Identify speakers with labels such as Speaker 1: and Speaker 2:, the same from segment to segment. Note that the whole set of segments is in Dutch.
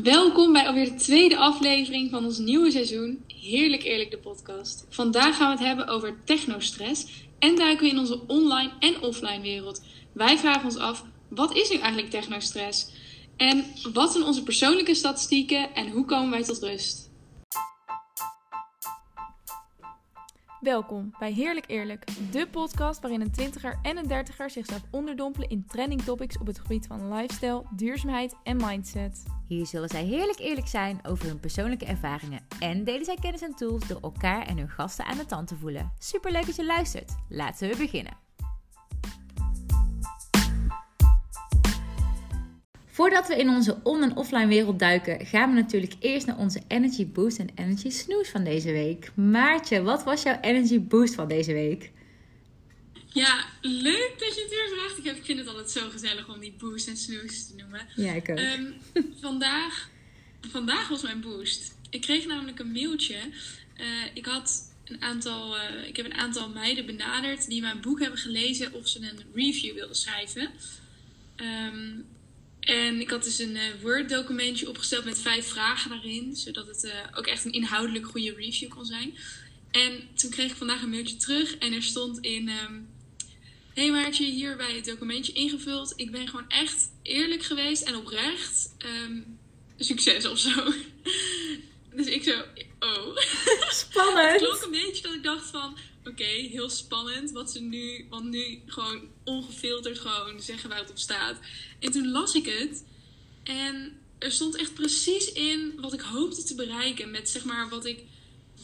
Speaker 1: Welkom bij alweer de tweede aflevering van ons nieuwe seizoen Heerlijk Eerlijk de podcast. Vandaag gaan we het hebben over technostress en duiken we in onze online en offline wereld. Wij vragen ons af, wat is nu eigenlijk technostress? En wat zijn onze persoonlijke statistieken en hoe komen wij tot rust?
Speaker 2: Welkom bij Heerlijk Eerlijk, de podcast waarin een twintiger en een dertiger zichzelf onderdompelen in trending topics op het gebied van lifestyle, duurzaamheid en mindset.
Speaker 3: Hier zullen zij heerlijk eerlijk zijn over hun persoonlijke ervaringen en delen zij kennis en tools door elkaar en hun gasten aan de tand te voelen. Superleuk dat je luistert. Laten we beginnen. Voordat we in onze on- en offline wereld duiken, gaan we natuurlijk eerst naar onze Energy Boost en Energy Snooze van deze week. Maartje, wat was jouw Energy Boost van deze week?
Speaker 1: Ja, leuk dat je het weer vraagt. Ik, heb, ik vind het altijd zo gezellig om die boost en snooze te noemen.
Speaker 3: Ja, ik ook.
Speaker 1: Ehm, vandaag, vandaag was mijn boost. Ik kreeg namelijk een mailtje. Eh, ik, had een aantal, eh, ik heb een aantal meiden benaderd die mijn boek hebben gelezen of ze een review wilden schrijven. Ehm, en ik had dus een eh, Word-documentje opgesteld met vijf vragen daarin, zodat het eh, ook echt een inhoudelijk goede review kon zijn. En toen kreeg ik vandaag een mailtje terug en er stond in: ehm, Hey Maartje, hier bij het documentje ingevuld. Ik ben gewoon echt eerlijk geweest en oprecht. Ehm, succes of zo. dus ik zo, oh. Het
Speaker 3: Spannend!
Speaker 1: klonk een beetje dat ik dacht van, oké, heel spannend. Wat ze nu, want nu gewoon ongefilterd gewoon zeggen waar het op staat. En toen las ik het. En er stond echt precies in wat ik hoopte te bereiken. Met zeg maar wat ik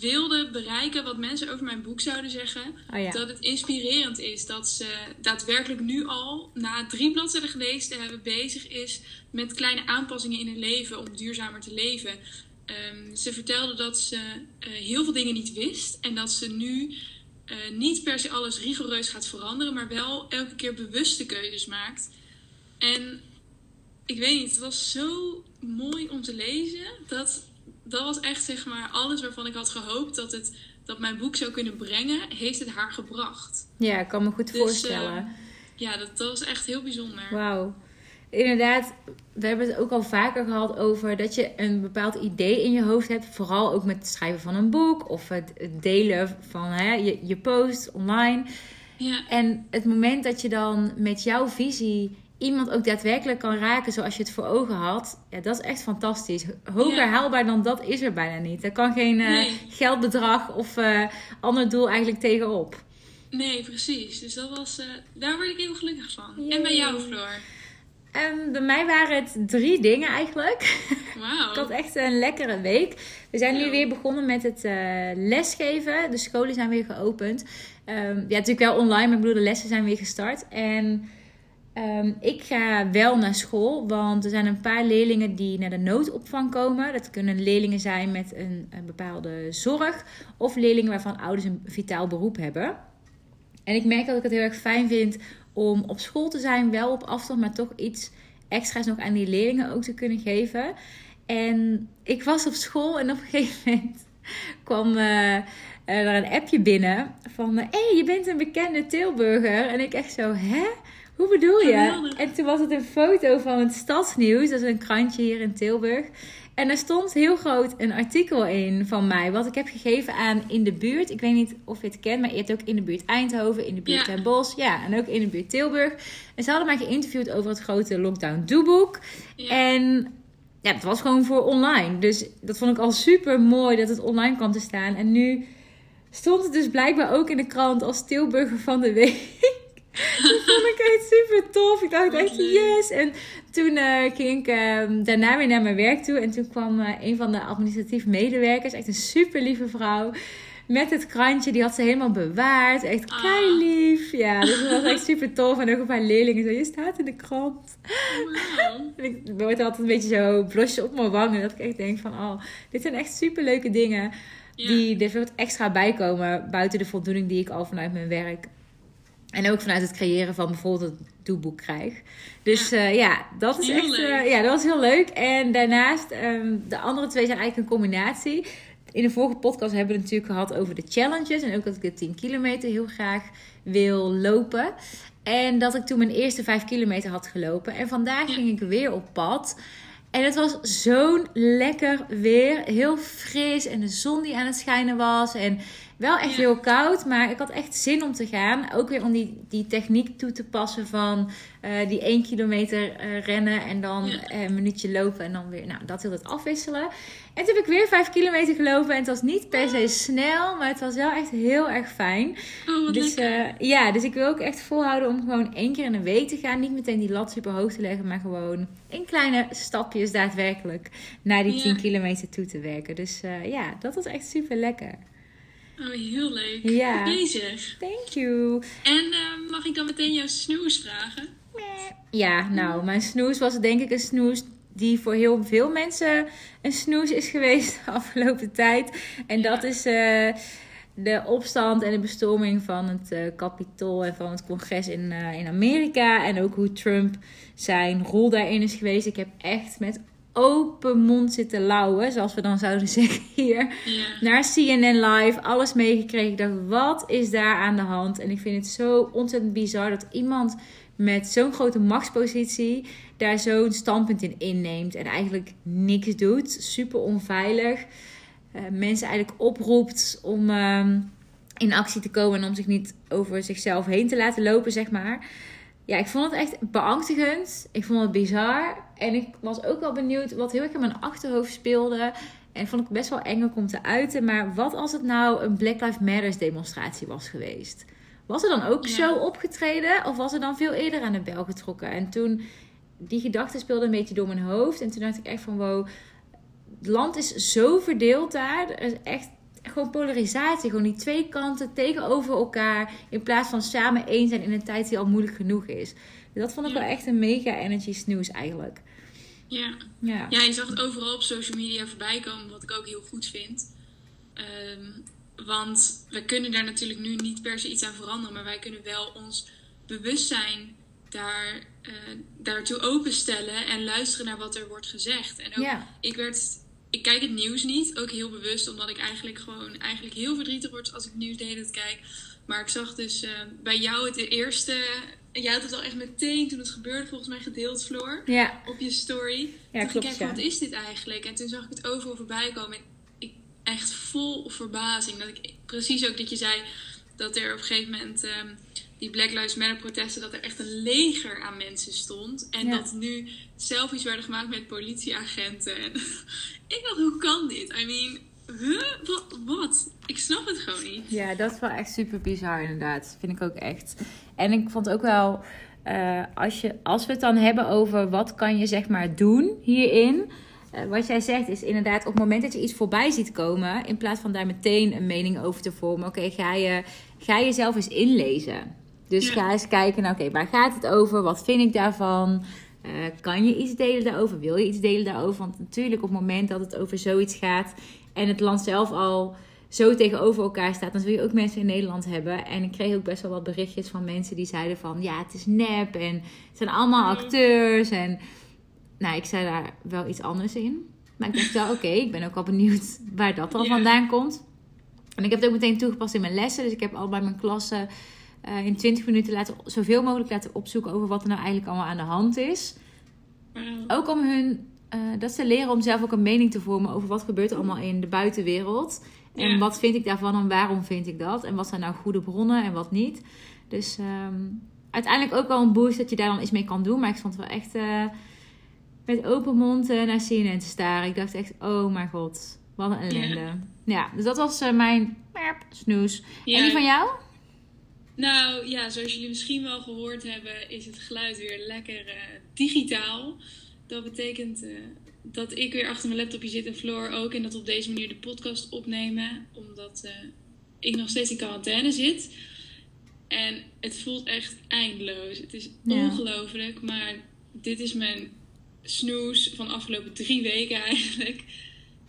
Speaker 1: wilde bereiken. Wat mensen over mijn boek zouden zeggen.
Speaker 3: Oh ja.
Speaker 1: Dat het inspirerend is. Dat ze daadwerkelijk nu al, na drie bladzijden gelezen te hebben, bezig is met kleine aanpassingen in hun leven om duurzamer te leven. Ehm, ze vertelde dat ze eh, heel veel dingen niet wist. En dat ze nu eh, niet per se alles rigoureus gaat veranderen. Maar wel elke keer bewuste keuzes maakt. En ik weet niet, het was zo mooi om te lezen. Dat, dat was echt zeg maar alles waarvan ik had gehoopt dat, het, dat mijn boek zou kunnen brengen. Heeft het haar gebracht.
Speaker 3: Ja, ik kan me goed
Speaker 1: Dus,
Speaker 3: voorstellen.
Speaker 1: eh, ja, dat, dat was echt heel bijzonder.
Speaker 3: Wauw. Inderdaad, we hebben het ook al vaker gehad over dat je een bepaald idee in je hoofd hebt. Vooral ook met het schrijven van een boek of het delen van hè, je, je post online.
Speaker 1: Ja,
Speaker 3: En het moment dat je dan met jouw visie iemand ook daadwerkelijk kan raken zoals je het voor ogen had. Ja, dat is echt fantastisch. Hoger
Speaker 1: Ja.
Speaker 3: haalbaar dan dat is er bijna niet. Er kan geen eh,
Speaker 1: Nee.
Speaker 3: geldbedrag of eh, ander doel eigenlijk tegenop.
Speaker 1: nee, precies. Dus dat was, eh, daar word ik heel gelukkig van.
Speaker 3: Yay.
Speaker 1: En bij jou, Floor.
Speaker 3: En bij mij waren het drie dingen eigenlijk.
Speaker 1: Wauw.
Speaker 3: Ik had echt een lekkere week. We zijn nu
Speaker 1: Ja.
Speaker 3: weer begonnen met het eh, lesgeven. De scholen zijn weer geopend. Ehm, ja, natuurlijk wel online, maar ik bedoel, de lessen zijn weer gestart. En ehm, ik ga wel naar school, want er zijn een paar leerlingen die naar de noodopvang komen. Dat kunnen leerlingen zijn met een, een bepaalde zorg, of leerlingen waarvan ouders een vitaal beroep hebben. En ik merk dat ik het heel erg fijn vind om op school te zijn, wel op afstand, maar toch iets extra's nog aan die leerlingen ook te kunnen geven. En ik was op school en op een gegeven moment kwam eh, er een appje binnen van... Hé, hey, je bent een bekende Tilburger. En ik echt zo, hè? Hoe bedoel je? En toen was het een foto van het Stadsnieuws. Dat is een krantje hier in Tilburg. En er stond heel groot een artikel in van mij. Wat ik heb gegeven aan in de buurt. Ik weet niet of je het kent, maar je hebt ook in de buurt Eindhoven, in de buurt
Speaker 1: Ja.
Speaker 3: Den Bosch. Ja, en ook in de buurt Tilburg. En ze hadden mij geïnterviewd over het grote Lockdown Doeboek.
Speaker 1: Ja.
Speaker 3: En ja, het was gewoon voor online. Dus dat vond ik al super mooi dat het online kwam te staan. En nu stond het dus blijkbaar ook in de krant als Tilburger van de week. dat vond ik echt super tof. Ik dacht echt yes. En toen eh, ging ik ehm, daarna weer naar mijn werk toe. En toen kwam eh, een van de administratief medewerkers, echt een super lieve vrouw. Met het krantje, die had ze helemaal bewaard. Echt
Speaker 1: Ah.
Speaker 3: kei lief. Ja, dus dat was echt super tof. En ook een paar leerlingen zo, je staat in de krant.
Speaker 1: Wauw.
Speaker 3: En ik word altijd een beetje zo blosje op mijn wangen. Dat ik echt denk van, oh, dit zijn echt super leuke dingen.
Speaker 1: Ja.
Speaker 3: Die er veel extra bij komen. Buiten de voldoening die ik al vanuit mijn werk. En ook vanuit het creëren van bijvoorbeeld het doelboek krijg. Dus ja, ja dat is
Speaker 1: Heel
Speaker 3: echt,
Speaker 1: leuk.
Speaker 3: eh, ja, dat was heel leuk. En daarnaast, ehm, de andere twee zijn eigenlijk een combinatie. In de vorige podcast hebben we het natuurlijk gehad over de challenges. En ook dat ik de 10 kilometer heel graag wil lopen. En dat ik toen mijn eerste 5 kilometer had gelopen. En vandaag ging ik weer op pad. En het was zo'n lekker weer. Heel fris en de zon die aan het schijnen was. En wel echt
Speaker 1: Ja.
Speaker 3: heel koud, maar ik had echt zin om te gaan. Ook weer om die, die techniek toe te passen van eh, die 1 kilometer eh, rennen en dan
Speaker 1: Ja.
Speaker 3: eh, een minuutje lopen en dan weer, nou, dat heel het afwisselen. En toen heb ik weer 5 kilometer gelopen en het was niet per se snel, maar het was wel echt heel erg fijn.
Speaker 1: Oh,
Speaker 3: Dus ja, dus ik wil ook echt volhouden om gewoon één keer in de week te gaan. Niet meteen die lat super hoog te leggen, maar gewoon in kleine stapjes daadwerkelijk naar die
Speaker 1: Ja.
Speaker 3: 10 kilometer toe te werken. Dus ja, dat was echt super lekker.
Speaker 1: Oh, heel leuk.
Speaker 3: Ja.
Speaker 1: Bezig.
Speaker 3: Thank you.
Speaker 1: En eh, mag ik dan meteen jouw snoes vragen?
Speaker 3: Ja, nou, mijn snoes was denk ik een snoes die voor heel veel mensen een snoes is geweest de afgelopen tijd. En dat is eh, de opstand en de bestorming van het eh Capitool en van het congres in, eh, in Amerika. En ook hoe Trump zijn rol daarin is geweest. Ik heb echt met open mond zitten lauwen, zoals we dan zouden zeggen hier
Speaker 1: Ja.
Speaker 3: naar CNN Live, alles meegekregen. Ik dacht, wat is daar aan de hand? En ik vind het zo ontzettend bizar dat iemand met zo'n grote machtspositie daar zo'n standpunt in inneemt en eigenlijk niks doet. Super onveilig. Eh, mensen eigenlijk oproept om ehm, in actie te komen en om zich niet over zichzelf heen te laten lopen, zeg maar. Ja, ik vond het echt beangstigend. Ik vond het bizar. En ik was ook wel benieuwd wat heel erg in mijn achterhoofd speelde. En vond ik best wel eng om te uiten. Maar wat als het nou een Black Lives Matters demonstratie was geweest? Was er dan ook
Speaker 1: Ja.
Speaker 3: zo opgetreden? Of was er dan veel eerder aan de bel getrokken? En toen, die gedachte speelde een beetje door mijn hoofd. En toen dacht ik echt van wow, het land is zo verdeeld daar. Er is echt gewoon polarisatie. Gewoon die twee kanten tegenover elkaar. In plaats van samen één zijn in een tijd die al moeilijk genoeg is. Dat vond ik
Speaker 1: Ja.
Speaker 3: wel echt een mega energy snooze eigenlijk.
Speaker 1: Ja.
Speaker 3: Ja.
Speaker 1: ja, je zag het overal op social media voorbij komen, wat ik ook heel goed vind. Ehm, want we kunnen daar natuurlijk nu niet per se iets aan veranderen, maar wij kunnen wel ons bewustzijn daar, eh, daartoe openstellen en luisteren naar wat er wordt gezegd. En ook,
Speaker 3: Ja.
Speaker 1: ik werd, ik kijk het nieuws niet, ook heel bewust, omdat ik eigenlijk gewoon eigenlijk heel verdrietig word als ik het nieuws de hele tijd kijk. Maar ik zag dus eh, bij jou het eerste, jij had het al echt meteen toen het gebeurde volgens mij gedeeld, Floor
Speaker 3: Ja.
Speaker 1: op je story.
Speaker 3: Ja,
Speaker 1: toen
Speaker 3: klopt,
Speaker 1: ik wat is dit eigenlijk? En toen zag ik het overal voorbij komen. En ik echt vol verbazing. Dat ik precies ook dat je zei dat er op een gegeven moment ehm, die Black Lives Matter protesten, dat er echt een leger aan mensen stond. En
Speaker 3: Ja.
Speaker 1: dat nu selfies werden gemaakt met politieagenten. En ik dacht, hoe kan dit? I mean, huh? Wat? wat? Ik snap het gewoon niet.
Speaker 3: Ja, dat is wel echt super bizar inderdaad. Vind ik ook echt. En ik vond ook wel, eh, als, je, als we het dan hebben over wat kan je zeg maar doen hierin. eh, wat jij zegt is inderdaad op het moment dat je iets voorbij ziet komen, in plaats van daar meteen een mening over te vormen, oké, ga, je, ga jezelf eens inlezen. Dus
Speaker 1: Ja.
Speaker 3: ga eens kijken, nou, oké, waar gaat het over? Wat vind ik daarvan? Eh, kan je iets delen daarover? Wil je iets delen daarover? Want natuurlijk, op het moment dat het over zoiets gaat en het land zelf al zo tegenover elkaar staat, dan zul je ook mensen in Nederland hebben. En ik kreeg ook best wel wat berichtjes van mensen die zeiden van ja, het is nep en het zijn allemaal acteurs. En nou, ik zei daar wel iets anders in. Maar ik dacht wel, oké, ik ben ook wel benieuwd waar dat dan
Speaker 1: Ja.
Speaker 3: vandaan komt. En ik heb het ook meteen toegepast in mijn lessen. Dus ik heb al bij mijn klassen eh, in 20 minuten laten, zoveel mogelijk laten opzoeken over wat er nou eigenlijk allemaal aan de hand is.
Speaker 1: Wauw.
Speaker 3: Ook om hun, eh, dat ze leren om zelf ook een mening te vormen over wat gebeurt er allemaal in de buitenwereld. En
Speaker 1: Ja.
Speaker 3: wat vind ik daarvan en waarom vind ik dat? En wat zijn nou goede bronnen en wat niet? Dus ehm, uiteindelijk ook wel een boost dat je daar dan iets mee kan doen. Maar ik stond wel echt eh, met open mond eh, naar CNN te staren. Ik dacht echt, oh mijn god, wat een ellende. Ja, dus dat was eh, mijn merp, snoes.
Speaker 1: Ja.
Speaker 3: En die van jou?
Speaker 1: Nou ja, zoals jullie misschien wel gehoord hebben, is het geluid weer lekker digitaal. Dat betekent eh, dat ik weer achter mijn laptopje zit en Floor ook. En dat we op deze manier de podcast opnemen. Omdat eh, ik nog steeds in quarantaine zit. En het voelt echt eindeloos. Het is
Speaker 3: Ja.
Speaker 1: ongelooflijk. Maar dit is mijn snoes van de afgelopen drie weken eigenlijk.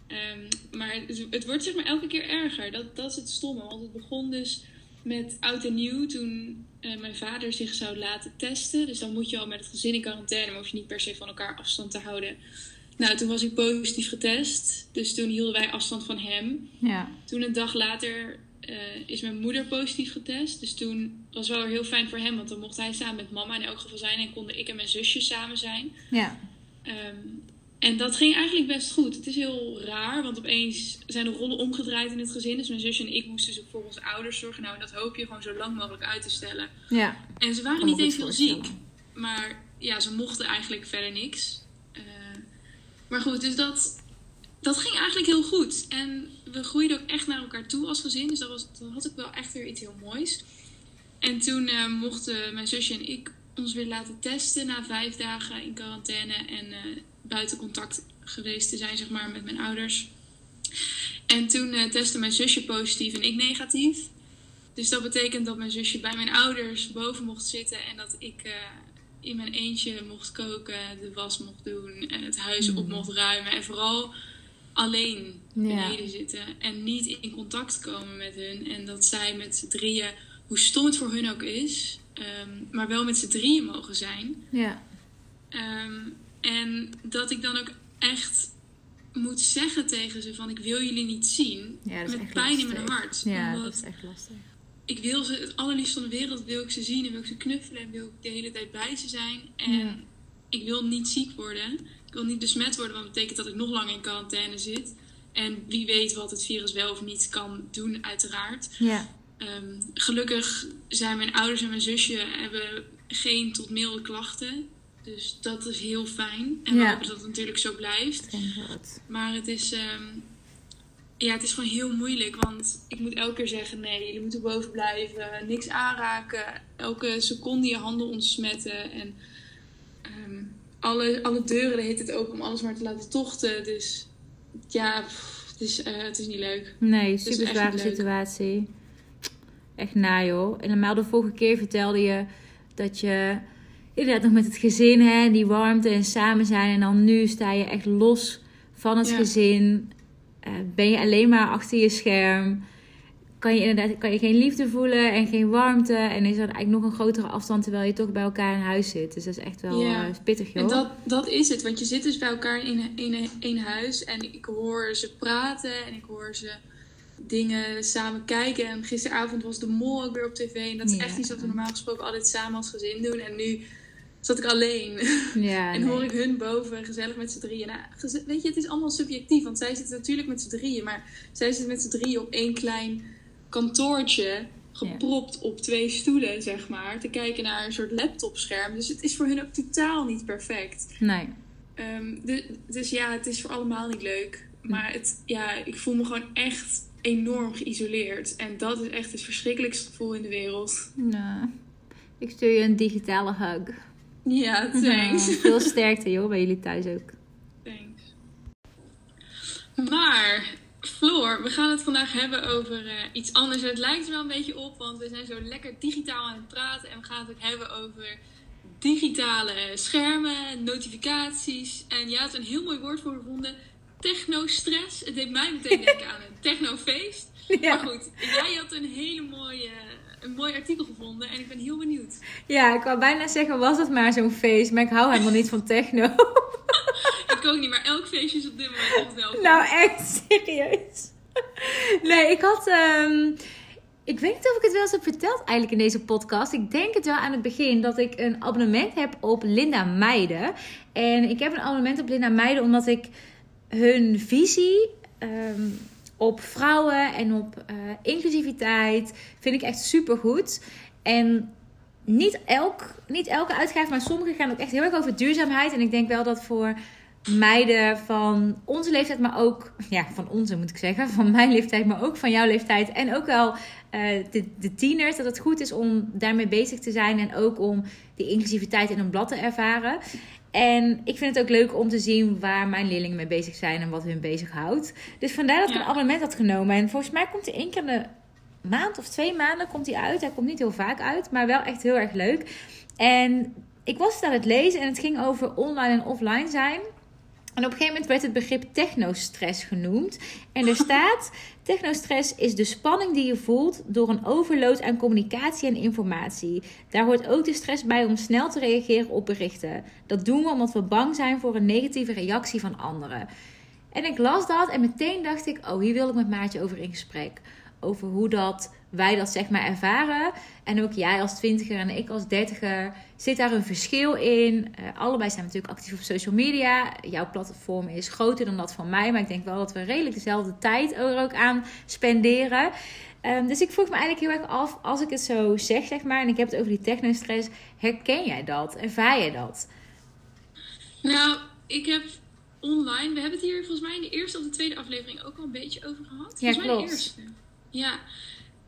Speaker 1: Ehm, maar het, het wordt zeg maar elke keer erger. Dat, dat is het stomme. Want het begon dus met oud en nieuw toen eh, mijn vader zich zou laten testen. Dus dan moet je al met het gezin in quarantaine, maar hoef je niet per se van elkaar afstand te houden. Nou, toen was ik positief getest. Dus toen hielden wij afstand van hem.
Speaker 3: Ja.
Speaker 1: Toen een dag later eh, is mijn moeder positief getest. Dus toen was wel heel fijn voor hem, want dan mocht hij samen met mama in elk geval zijn en konden ik en mijn zusje samen zijn.
Speaker 3: Ja.
Speaker 1: Ehm, En dat ging eigenlijk best goed. Het is heel raar, want opeens zijn de rollen omgedraaid in het gezin. Dus mijn zusje en ik moesten dus voor onze ouders zorgen. Nou, dat hoop je gewoon zo lang mogelijk uit te stellen.
Speaker 3: Ja.
Speaker 1: En ze waren niet eens heel ziek. Maar ja, ze mochten eigenlijk verder niks. Eh, maar goed, dus dat, dat ging eigenlijk heel goed. En we groeiden ook echt naar elkaar toe als gezin. Dus dat, was, dat had ik wel echt weer iets heel moois. En toen eh, mochten mijn zusje en ik ons weer laten testen na vijf dagen in quarantaine en eh, buiten contact geweest te zijn, zeg maar, met mijn ouders. En toen eh, testte mijn zusje positief en ik negatief. Dus dat betekent dat mijn zusje bij mijn ouders boven mocht zitten en dat ik eh, in mijn eentje mocht koken, de was mocht doen en het huis op mocht ruimen. En vooral alleen
Speaker 3: Ja.
Speaker 1: beneden zitten en niet in contact komen met hun. En dat zij met z'n drieën, hoe stom het voor hun ook is, ehm, maar wel met z'n drieën mogen zijn.
Speaker 3: Ja.
Speaker 1: Ehm, en dat ik dan ook echt moet zeggen tegen ze van ik wil jullie niet zien.
Speaker 3: Ja, dat is
Speaker 1: met
Speaker 3: echt
Speaker 1: pijn in
Speaker 3: lastig.
Speaker 1: mijn hart.
Speaker 3: Ja, dat is echt lastig.
Speaker 1: ik wil ze het allerliefst van de wereld wil ik ze zien en wil ik ze knuffelen en wil ik de hele tijd bij ze zijn. En
Speaker 3: Ja.
Speaker 1: ik wil niet ziek worden. Ik wil niet besmet worden, want dat betekent dat ik nog langer in quarantaine zit. En wie weet wat het virus wel of niet kan doen, uiteraard.
Speaker 3: Ja.
Speaker 1: Ehm, gelukkig zijn mijn ouders en mijn zusje hebben geen tot milde klachten. Dus dat is heel fijn. En we hopen dat het natuurlijk zo blijft. Maar het is, ehm, ja, het is gewoon heel moeilijk. Want ik moet elke keer zeggen: nee, jullie moeten boven blijven. Niks aanraken. Elke seconde je handen ontsmetten. En ehm, alle, alle deuren heet het ook om alles maar te laten tochten. Dus ja, pff, het, is, eh, het is niet leuk.
Speaker 3: Nee, super zware situatie. Echt na joh. En normaal de vorige keer vertelde je dat je inderdaad nog met het gezin, hè, die warmte en samen zijn. En dan nu sta je echt los van het
Speaker 1: Ja.
Speaker 3: gezin. Eh, ben je alleen maar achter je scherm. Kan je inderdaad kan je geen liefde voelen en geen warmte. En is er eigenlijk nog een grotere afstand terwijl je toch bij elkaar in huis zit. Dus dat is echt wel
Speaker 1: Ja.
Speaker 3: eh, pittig joh.
Speaker 1: En dat, dat is het, want je zit dus bij elkaar in één één huis en ik hoor ze praten en ik hoor ze dingen samen kijken. En gisteravond was de mol ook weer op tv en dat is
Speaker 3: Ja.
Speaker 1: echt iets wat we normaal gesproken altijd samen als gezin doen. En nu zat ik alleen
Speaker 3: Ja,
Speaker 1: en
Speaker 3: nee.
Speaker 1: hoor ik hun boven gezellig met z'n drieën. Nou, weet je, het is allemaal subjectief, want zij zitten natuurlijk met z'n drieën, maar zij zitten met z'n drieën op één klein kantoortje. Gepropt op twee stoelen, zeg maar. Te kijken naar een soort laptopscherm. Dus het is voor hun ook totaal niet perfect.
Speaker 3: Nee.
Speaker 1: De- dus ja, het is voor allemaal niet leuk. Maar het, ja, ik voel me gewoon echt enorm geïsoleerd. En dat is echt het verschrikkelijkste gevoel in de wereld.
Speaker 3: Nou, ik stuur je een digitale hug.
Speaker 1: Ja, thanks.
Speaker 3: Nou, veel sterkte joh, bij jullie thuis ook.
Speaker 1: thanks. Maar, Floor, we gaan het vandaag hebben over eh, iets anders. Het lijkt er wel een beetje op, want we zijn zo lekker digitaal aan het praten. En we gaan het ook hebben over digitale schermen, notificaties. En jij had een heel mooi woord voor gevonden. Technostress. Het deed mij meteen denken aan een technofeest.
Speaker 3: Ja.
Speaker 1: Maar goed, jij had een hele mooie, een mooi artikel gevonden en ik ben heel benieuwd.
Speaker 3: Ja, ik wou bijna zeggen, was het maar zo'n feest. Maar ik hou helemaal niet van techno.
Speaker 1: Ik ook niet, maar elk feestje is op dit moment wel.
Speaker 3: nou, echt serieus. Nee, ik had... ehm, ik weet niet of ik het wel eens heb verteld eigenlijk in deze podcast. Ik denk het wel aan het begin dat ik een abonnement heb op Linda Meijden. En ik heb een abonnement op Linda Meijden omdat ik hun visie ehm, op vrouwen en op eh, inclusiviteit vind ik echt super goed. En niet, elk, niet elke uitgave, maar sommige gaan ook echt heel erg over duurzaamheid. En ik denk wel dat voor meiden van onze leeftijd, maar ook, ja, van onze moet ik zeggen, van mijn leeftijd, maar ook van jouw leeftijd. En ook wel eh, de, de tieners, dat het goed is om daarmee bezig te zijn en ook om die inclusiviteit in een blad te ervaren. En ik vind het ook leuk om te zien waar mijn leerlingen mee bezig zijn en wat hun bezighoudt. Dus vandaar dat ik
Speaker 1: Ja.
Speaker 3: een abonnement had genomen. En volgens mij komt hij één keer in de maand of twee maanden komt hij uit. Hij komt niet heel vaak uit, maar wel echt heel erg leuk. En ik was het aan het lezen en het ging over online en offline zijn. En op een gegeven moment werd het begrip technostress genoemd. En er staat: technostress is de spanning die je voelt door een overload aan communicatie en informatie. Daar hoort ook de stress bij om snel te reageren op berichten. Dat doen we omdat we bang zijn voor een negatieve reactie van anderen. En ik las dat en meteen dacht ik: oh, hier wil ik met Maartje over in gesprek. Over hoe dat wij dat zeg maar ervaren. En ook jij als twintiger en ik als dertiger. Zit daar een verschil in? Uh, allebei zijn natuurlijk actief op social media. Jouw platform is groter dan dat van mij. Maar ik denk wel dat we redelijk dezelfde tijd er ook aan spenderen. Um, dus ik vroeg me eigenlijk heel erg af, als ik het zo zeg, zeg maar, en ik heb het over die technostress, herken jij dat? Ervaar jij dat?
Speaker 1: Nou, ik heb online, we hebben het hier volgens mij in de eerste of de tweede aflevering ook al een beetje over gehad.
Speaker 3: Ja,
Speaker 1: volgens
Speaker 3: klopt.
Speaker 1: mij de eerste. Ja,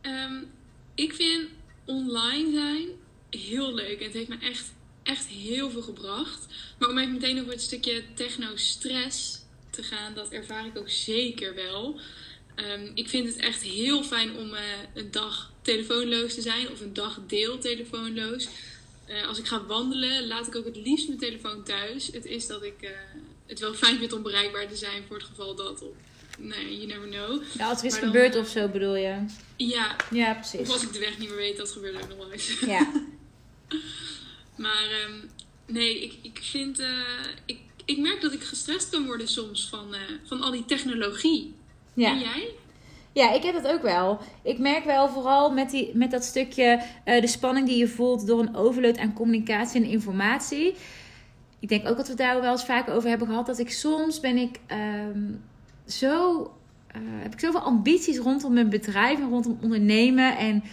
Speaker 1: um, ik vind online zijn heel leuk. En het heeft me echt, echt heel veel gebracht. Maar om even meteen over het stukje techno-stress te gaan, dat ervaar ik ook zeker wel. Um, ik vind het echt heel fijn om uh, een dag telefoonloos te zijn of een dag deel telefoonloos. Uh, als ik ga wandelen, laat ik ook het liefst mijn telefoon thuis. Het is dat ik uh, het wel fijn vind om bereikbaar te zijn voor het geval dat. Of, nee, you never know.
Speaker 3: Ja, als er iets gebeurt of zo bedoel je?
Speaker 1: Ja.
Speaker 3: Ja, precies.
Speaker 1: Of als ik de weg niet meer weet, dat gebeurt ook nog wel eens.
Speaker 3: Ja.
Speaker 1: maar um, nee, ik, ik vind. Uh, ik, ik merk dat ik gestrest kan worden soms van, uh, van al die technologie.
Speaker 3: Ja.
Speaker 1: En jij?
Speaker 3: Ja, ik heb dat ook wel. Ik merk wel vooral met, die, met dat stukje uh, de spanning die je voelt door een overload aan communicatie en informatie. Ik denk ook dat we daar wel eens vaak over hebben gehad. Dat ik soms ben ik um, zo. Uh, heb ik zoveel ambities rondom mijn bedrijf en rondom ondernemen. En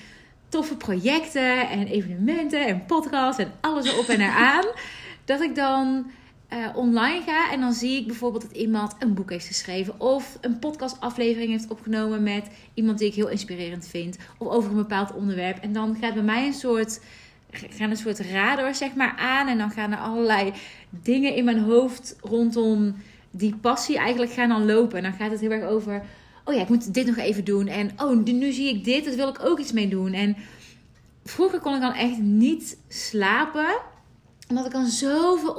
Speaker 3: toffe projecten en evenementen en podcasts en alles erop en eraan. dat ik dan uh, online ga en dan zie ik bijvoorbeeld dat iemand een boek heeft geschreven of een podcastaflevering heeft opgenomen met iemand die ik heel inspirerend vind of over een bepaald onderwerp en dan gaat bij mij een soort gaan een soort radar zeg maar aan en dan gaan er allerlei dingen in mijn hoofd rondom die passie eigenlijk gaan dan lopen en dan gaat het heel erg over oh ja ik moet dit nog even doen en oh nu zie ik dit dat wil ik ook iets mee doen en vroeger kon ik dan echt niet slapen omdat ik dan zoveel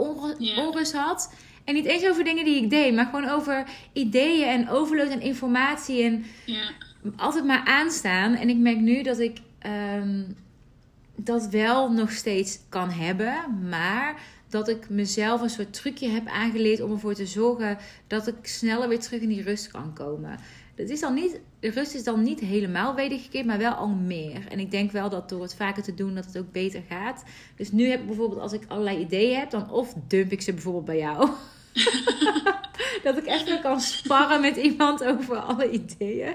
Speaker 3: onrust, had. En niet eens over dingen die ik deed, maar gewoon over ideeën en overload en informatie. En altijd maar aanstaan. En ik merk nu dat ik ehm, dat wel nog steeds kan hebben. Maar dat ik mezelf een soort trucje heb aangeleerd om ervoor te zorgen dat ik sneller weer terug in die rust kan komen. Dat is dan niet, de rust is dan niet helemaal wedergekeerd, maar wel al meer. En ik denk wel dat door het vaker te doen, dat het ook beter gaat. Dus nu heb ik bijvoorbeeld, als ik allerlei ideeën heb, dan of dump ik ze bijvoorbeeld bij jou. dat ik even kan sparren met iemand over alle ideeën.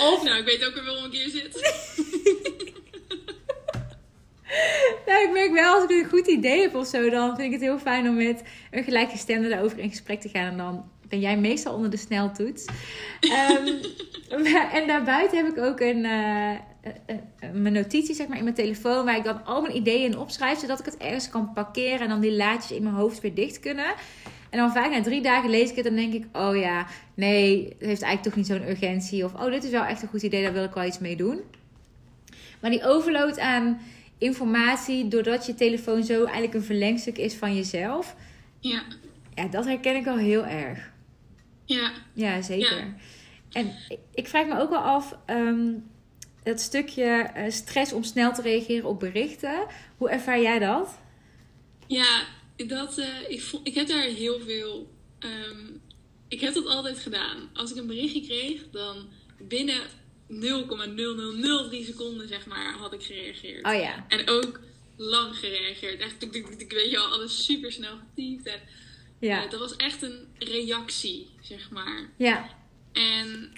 Speaker 3: Of
Speaker 1: Nou, ik weet ook weer waarom ik hier zit.
Speaker 3: Nou, ik merk wel als ik een goed idee heb of zo, dan vind ik het heel fijn om met een gelijkgestemde daarover in gesprek te gaan. En dan ben jij meestal onder de sneltoets. um, en daarbuiten heb ik ook een, uh, uh, uh, mijn notitie zeg maar, in mijn telefoon waar ik dan al mijn ideeën in opschrijf, zodat ik het ergens kan parkeren en dan die laadjes in mijn hoofd weer dicht kunnen. En dan vaak na drie dagen lees ik het en denk ik, oh ja, nee, het heeft eigenlijk toch niet zo'n urgentie. Of, oh, dit is wel echt een goed idee, daar wil ik wel iets mee doen. Maar die overload aan informatie, doordat je telefoon zo eigenlijk een verlengstuk is van jezelf.
Speaker 1: Ja.
Speaker 3: Ja, dat herken ik al heel erg.
Speaker 1: Ja.
Speaker 3: Ja, zeker.
Speaker 1: Ja.
Speaker 3: En ik, vraag me ook wel af, um, dat stukje uh, stress om snel te reageren op berichten. Hoe ervaar jij dat?
Speaker 1: Ja, dat, uh, ik, ik heb daar heel veel. Um, ik heb dat altijd gedaan. Als ik een berichtje kreeg, dan binnen 0,0003 seconden, zeg maar, had ik gereageerd.
Speaker 3: Oh ja.
Speaker 1: En ook lang gereageerd. Echt, ik, ik, ik weet je al, alles super snel getypt. En,
Speaker 3: ja.
Speaker 1: Uh, dat was echt een reactie, zeg maar.
Speaker 3: Ja.
Speaker 1: En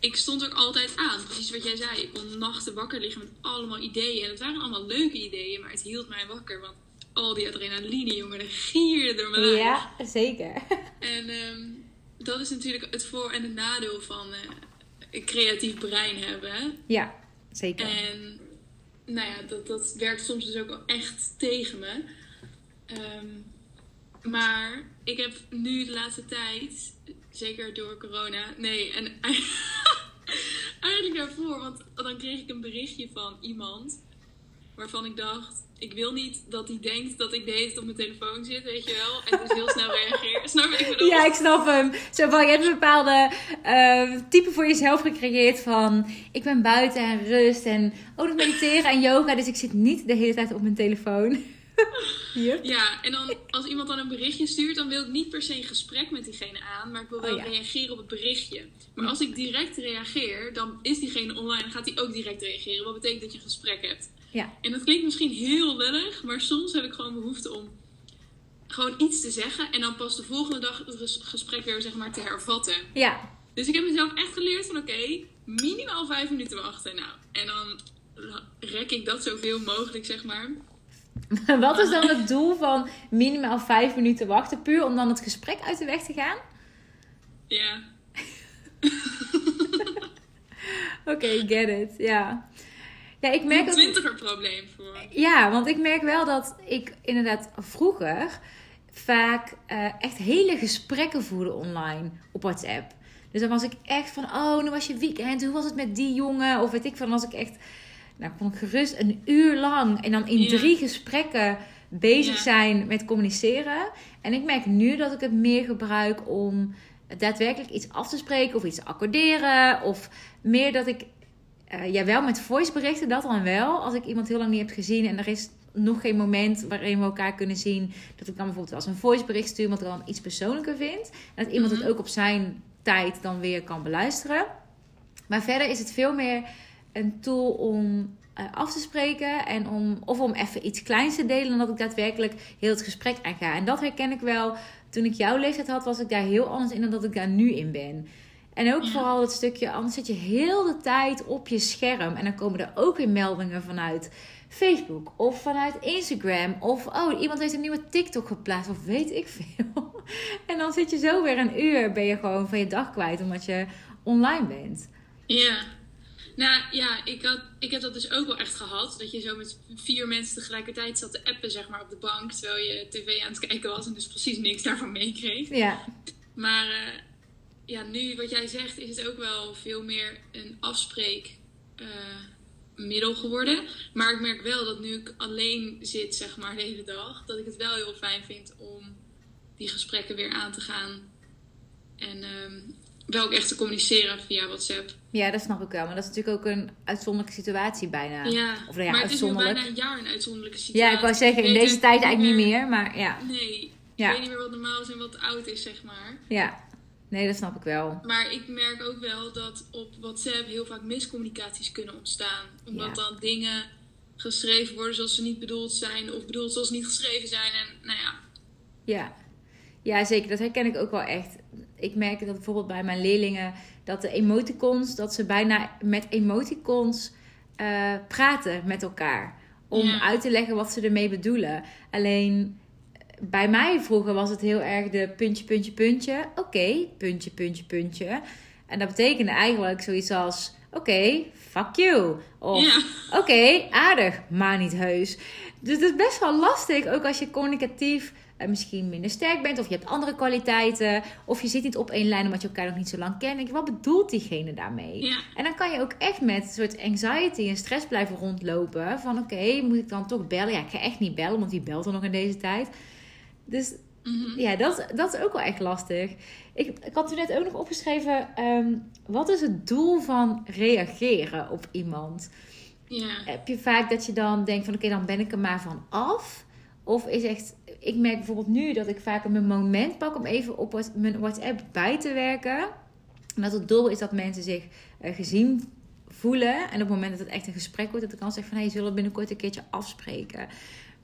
Speaker 1: ik stond ook altijd aan. Precies wat jij zei. Ik kon nachten wakker liggen met allemaal ideeën. En het waren allemaal leuke ideeën, maar het hield mij wakker. Want al die adrenaline, jongen, dat gierde door mijn lijf.
Speaker 3: Ja, zeker.
Speaker 1: En um, dat is natuurlijk het voor- en het nadeel van uh, een creatief brein hebben.
Speaker 3: Ja, zeker.
Speaker 1: En nou ja, dat, dat werkt soms dus ook wel echt tegen me. Um, maar ik heb nu de laatste tijd, zeker door corona, nee, en eigenlijk daarvoor, want dan kreeg ik een berichtje van iemand waarvan ik dacht, ik wil niet dat hij denkt dat ik de hele tijd op mijn telefoon zit, weet je wel. En dus heel snel reageer. Snap? Ik bedoel?
Speaker 3: Ja, ik snap hem. Zo van, je hebt een bepaalde uh, type voor jezelf gecreëerd van, ik ben buiten en rust en ook nog mediteren en yoga, dus ik zit niet de hele tijd op mijn telefoon. Yep.
Speaker 1: Ja, en dan als iemand dan een berichtje stuurt, dan wil ik niet per se een gesprek met diegene aan, maar ik wil wel
Speaker 3: Oh, ja.
Speaker 1: reageren op het berichtje. Maar als ik direct reageer, dan is diegene online en gaat hij ook direct reageren. Wat betekent dat je een gesprek hebt.
Speaker 3: Ja.
Speaker 1: En dat klinkt misschien heel lullig, maar soms heb ik gewoon behoefte om gewoon iets te zeggen en dan pas de volgende dag het ges- gesprek weer zeg maar te hervatten.
Speaker 3: Ja.
Speaker 1: Dus ik heb mezelf echt geleerd van oké, minimaal vijf minuten wachten. Nou, en dan rek ik dat zoveel mogelijk zeg maar.
Speaker 3: Wat is dan het doel van minimaal vijf minuten wachten? Puur om dan het gesprek uit de weg te gaan?
Speaker 1: Ja.
Speaker 3: Oké, get it. Ja. Ja, ik merk
Speaker 1: Een
Speaker 3: ook...
Speaker 1: twintiger probleem voor.
Speaker 3: Ja, want ik merk wel dat ik inderdaad vroeger vaak eh, echt hele gesprekken voerde online op WhatsApp. Dus dan was ik echt van, oh, nu was je weekend, hoe was het met die jongen? Of weet ik van, was ik echt, nou kon ik gerust een uur lang en dan in
Speaker 1: Ja.
Speaker 3: drie gesprekken bezig
Speaker 1: Ja.
Speaker 3: zijn met communiceren. En ik merk nu dat ik het meer gebruik om daadwerkelijk iets af te spreken of iets te accorderen. Of meer dat ik eh, ja, wel met voiceberichten, dat dan wel. Als ik iemand heel lang niet heb gezien en er is nog geen moment waarin we elkaar kunnen zien, dat ik dan bijvoorbeeld eens een voicebericht stuur, wat ik dan iets persoonlijker vind. En dat iemand het
Speaker 1: Mhm.
Speaker 3: ook op zijn tijd dan weer kan beluisteren. Maar verder is het veel meer een tool om eh, af te spreken en om, of om even iets kleins te delen dan dat ik daadwerkelijk heel het gesprek aanga. En dat herken ik wel. Toen ik jouw leeftijd had, was ik daar heel anders in dan dat ik daar nu in ben. En ook
Speaker 1: Ja.
Speaker 3: vooral het stukje, anders zit je heel de tijd op je scherm. En dan komen er ook weer meldingen vanuit Facebook of vanuit Instagram. Of, oh, iemand heeft een nieuwe TikTok geplaatst of weet ik veel. En dan zit je zo weer een uur, ben je gewoon van je dag kwijt omdat je online bent.
Speaker 1: Ja. Nou ja, ik, had, ik heb dat dus ook wel echt gehad. Dat je zo met vier mensen tegelijkertijd zat te appen, zeg maar, op de bank. Terwijl je tv aan het kijken was en dus precies niks daarvan meekreeg.
Speaker 3: Ja,
Speaker 1: Maar eh, ja, nu wat jij zegt, is het ook wel veel meer een afspreek eh, geworden. Maar ik merk wel dat nu ik alleen zit, zeg maar, de hele dag, dat ik het wel heel fijn vind om die gesprekken weer aan te gaan. En ehm, wel ook echt te communiceren via WhatsApp.
Speaker 3: ja, dat snap ik wel. Maar dat is natuurlijk ook een uitzonderlijke situatie bijna.
Speaker 1: Ja,
Speaker 3: Of nou ja,
Speaker 1: maar het is nu bijna een jaar een uitzonderlijke situatie.
Speaker 3: Ja, ik wou zeggen, in deze tijd eigenlijk niet meer, maar ja.
Speaker 1: Nee,
Speaker 3: Ja.
Speaker 1: ik weet niet meer wat normaal is en wat oud is, zeg maar.
Speaker 3: Ja, nee, dat snap ik wel.
Speaker 1: Maar ik merk ook wel dat op WhatsApp heel vaak miscommunicaties kunnen ontstaan. Omdat
Speaker 3: Ja.
Speaker 1: dan dingen geschreven worden zoals ze niet bedoeld zijn, of bedoeld zoals ze niet geschreven zijn. En nou ja,
Speaker 3: Ja. ja, zeker. Dat herken ik ook wel echt. Ik merk dat bijvoorbeeld bij mijn leerlingen dat de emoticons, dat ze bijna met emoticons eh, praten met elkaar. Om
Speaker 1: Ja.
Speaker 3: uit te leggen wat ze ermee bedoelen. Alleen bij mij vroeger was het heel erg de puntje, puntje, puntje. Oké, puntje, puntje, puntje. En dat betekende eigenlijk zoiets als: oké, fuck you. Of
Speaker 1: ja.
Speaker 3: Oké, aardig, maar niet heus. Dus het is best wel lastig, ook als je communicatief eh, misschien minder sterk bent, of je hebt andere kwaliteiten, of je zit niet op één lijn omdat je elkaar nog niet zo lang kent. Denk je, wat bedoelt diegene daarmee?
Speaker 1: ja.
Speaker 3: En dan kan je ook echt met een soort anxiety en stress blijven rondlopen. Van oké, moet ik dan toch bellen? Ja, ik ga echt niet bellen, want wie belt er nog in deze tijd? Dus
Speaker 1: Mhm.
Speaker 3: ja, dat, dat is ook wel echt lastig. Ik, ik had toen net ook nog opgeschreven, ehm, wat is het doel van reageren op iemand?
Speaker 1: ja.
Speaker 3: heb je vaak dat je dan denkt van oké, dan ben ik er maar van af. Of is echt, ik merk bijvoorbeeld nu dat ik vaak mijn moment pak om even op mijn WhatsApp bij te werken. En dat het doel is dat mensen zich eh, gezien voelen. En op het moment dat het echt een gesprek wordt, dat ik dan zeg van hey, zullen we binnenkort een keertje afspreken.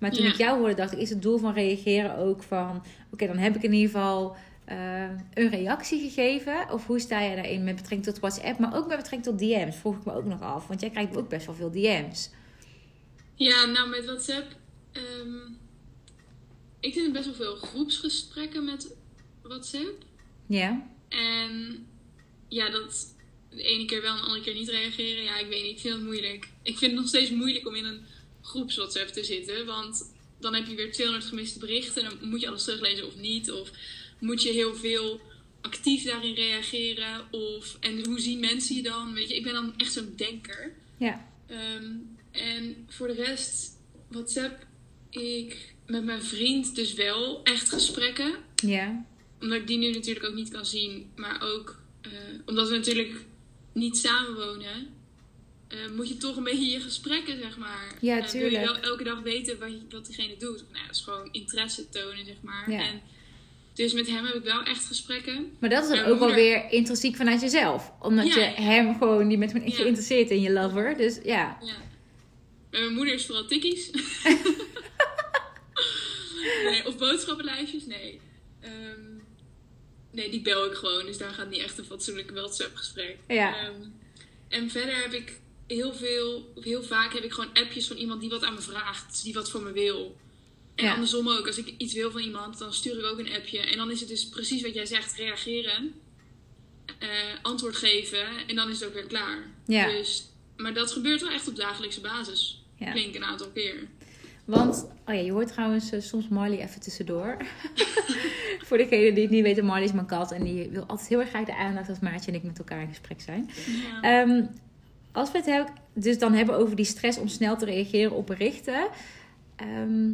Speaker 3: Maar toen
Speaker 1: Ja.
Speaker 3: ik jou hoorde, dacht ik, is het doel van reageren ook van oké, dan heb ik in ieder geval eh, een reactie gegeven. Of hoe sta jij daarin met betrekking tot WhatsApp, maar ook met betrekking tot DM's? Vroeg ik me ook nog af, want jij krijgt ook best wel veel DM's.
Speaker 1: ja, nou met WhatsApp. ehm, ik zit in best wel veel groepsgesprekken met WhatsApp.
Speaker 3: Ja,
Speaker 1: En ja, dat de ene keer wel en de andere keer niet reageren. Ja, ik weet niet. Ik vind het moeilijk. Ik vind het nog steeds moeilijk om in een groeps WhatsApp te zitten. Want dan heb je weer 200 gemiste berichten. En dan moet je alles teruglezen of niet. Of moet je heel veel actief daarin reageren. Of, en hoe zien mensen je dan? Weet je, ik ben dan echt zo'n denker.
Speaker 3: ja,
Speaker 1: Ehm, en voor de rest, WhatsApp, ik met mijn vriend dus wel echt gesprekken
Speaker 3: ja,
Speaker 1: omdat ik die nu natuurlijk ook niet kan zien, maar ook eh, omdat we natuurlijk niet samenwonen. Eh, moet je toch een beetje je gesprekken, zeg maar.
Speaker 3: Ja,
Speaker 1: eh, wil je
Speaker 3: tuurlijk.
Speaker 1: wel elke dag weten wat, je, wat diegene doet. Of, nou, dat is gewoon interesse tonen, zeg maar.
Speaker 3: Ja.
Speaker 1: En, dus met hem heb ik wel echt gesprekken.
Speaker 3: Maar dat is dan ook wel weer intrinsiek vanuit jezelf. Omdat
Speaker 1: Ja,
Speaker 3: je hem gewoon, die bent gewoon echt
Speaker 1: Ja.
Speaker 3: geïnteresseerd in je lover. Dus ja.
Speaker 1: Ja. Met mijn moeder is vooral tikkies. nee, of boodschappenlijstjes? Nee. Ehm, nee, die bel ik gewoon. Dus daar gaat niet echt een fatsoenlijk WhatsApp-gesprek.
Speaker 3: Ja.
Speaker 1: Ehm, en verder heb ik heel veel, heel vaak heb ik gewoon appjes van iemand die wat aan me vraagt. Die wat voor me wil. En
Speaker 3: Ja.
Speaker 1: andersom ook. Als ik iets wil van iemand, dan stuur ik ook een appje. En dan is het dus precies wat jij zegt. Reageren. eh, antwoord geven. En dan is het ook weer klaar.
Speaker 3: Ja.
Speaker 1: Dus, maar dat gebeurt wel echt op dagelijkse basis.
Speaker 3: Ja.
Speaker 1: Flink een aantal keer.
Speaker 3: Want, oh ja, je hoort trouwens eh, soms Marley even tussendoor. Voor degene die het niet weten, Marley is mijn kat. En die wil altijd heel erg graag de aandacht als Maartje en ik met elkaar in gesprek zijn.
Speaker 1: Ja.
Speaker 3: Ehm, als we het dus dan hebben over die stress om snel te reageren op berichten. ehm,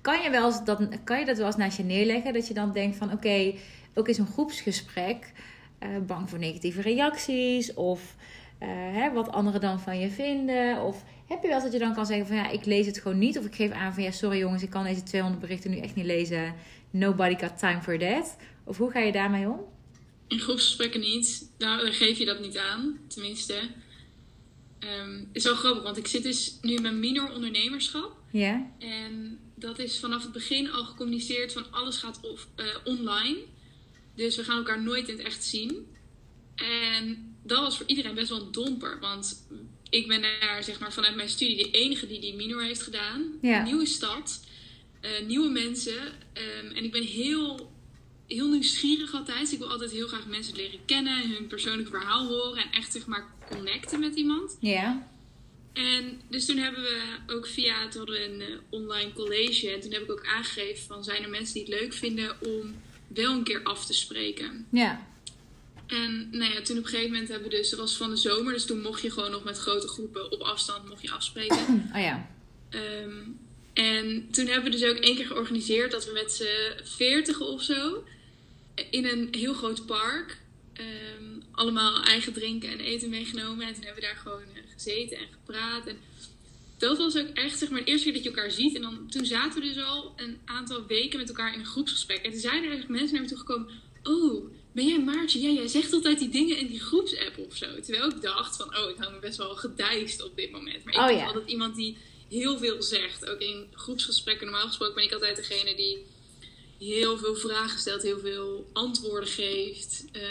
Speaker 3: kan, je wel dat, kan je dat wel eens naast je neerleggen? Dat je dan denkt van oké, ook in zo'n groepsgesprek. eh, bang voor negatieve reacties. Of eh, hè, wat anderen dan van je vinden. Of heb je wel dat je dan kan zeggen van ja, ik lees het gewoon niet. Of ik geef aan van ja, sorry jongens, ik kan deze 200 berichten nu echt niet lezen. Nobody got time for that. Of hoe ga je daarmee om?
Speaker 1: In groepsgesprekken niet. Nou, dan geef je dat niet aan. Tenminste. Ehm is wel grappig, want ik zit dus nu in mijn minor ondernemerschap.
Speaker 3: Ja?
Speaker 1: En dat is vanaf het begin al gecommuniceerd van alles gaat of, eh, online. Dus we gaan elkaar nooit in het echt zien. En dat was voor iedereen best wel een domper. Want ik ben daar zeg maar, vanuit mijn studie de enige die die minor heeft gedaan.
Speaker 3: Ja.
Speaker 1: Een nieuwe stad, eh, nieuwe mensen. ehm, en ik ben heel, heel nieuwsgierig altijd. Ik wil altijd heel graag mensen leren kennen. En hun persoonlijk verhaal horen. En echt zeg maar connecten met iemand.
Speaker 3: Ja?
Speaker 1: En dus toen hebben we ook via, het hadden we een eh, online college. En toen heb ik ook aangegeven van zijn er mensen die het leuk vinden om wel een keer af te spreken.
Speaker 3: Ja.
Speaker 1: En nou ja, toen op een gegeven moment hebben we dus, dat was van de zomer, dus toen mocht je gewoon nog met grote groepen op afstand mocht je afspreken.
Speaker 3: Oh ja.
Speaker 1: Ehm, en toen hebben we dus ook één keer georganiseerd dat we met z'n veertig of zo in een heel groot park ehm, allemaal eigen drinken en eten meegenomen. En toen hebben we daar gewoon eh, gezeten en gepraat. En dat was ook echt zeg maar de eerste keer dat je elkaar ziet. En dan, toen zaten we dus al een aantal weken met elkaar in een groepsgesprek. En toen zeiden er eigenlijk mensen naar me toe gekomen... Oh, ben jij Maartje? Ja, jij zegt altijd die dingen in die groepsapp of zo. Terwijl ik dacht van, oh, ik hou me best wel gedijst op dit moment. Maar ik
Speaker 3: Oh,
Speaker 1: ben
Speaker 3: ja.
Speaker 1: altijd iemand die heel veel zegt. Ook in groepsgesprekken, normaal gesproken ben ik altijd degene die heel veel vragen stelt, heel veel antwoorden geeft. eh,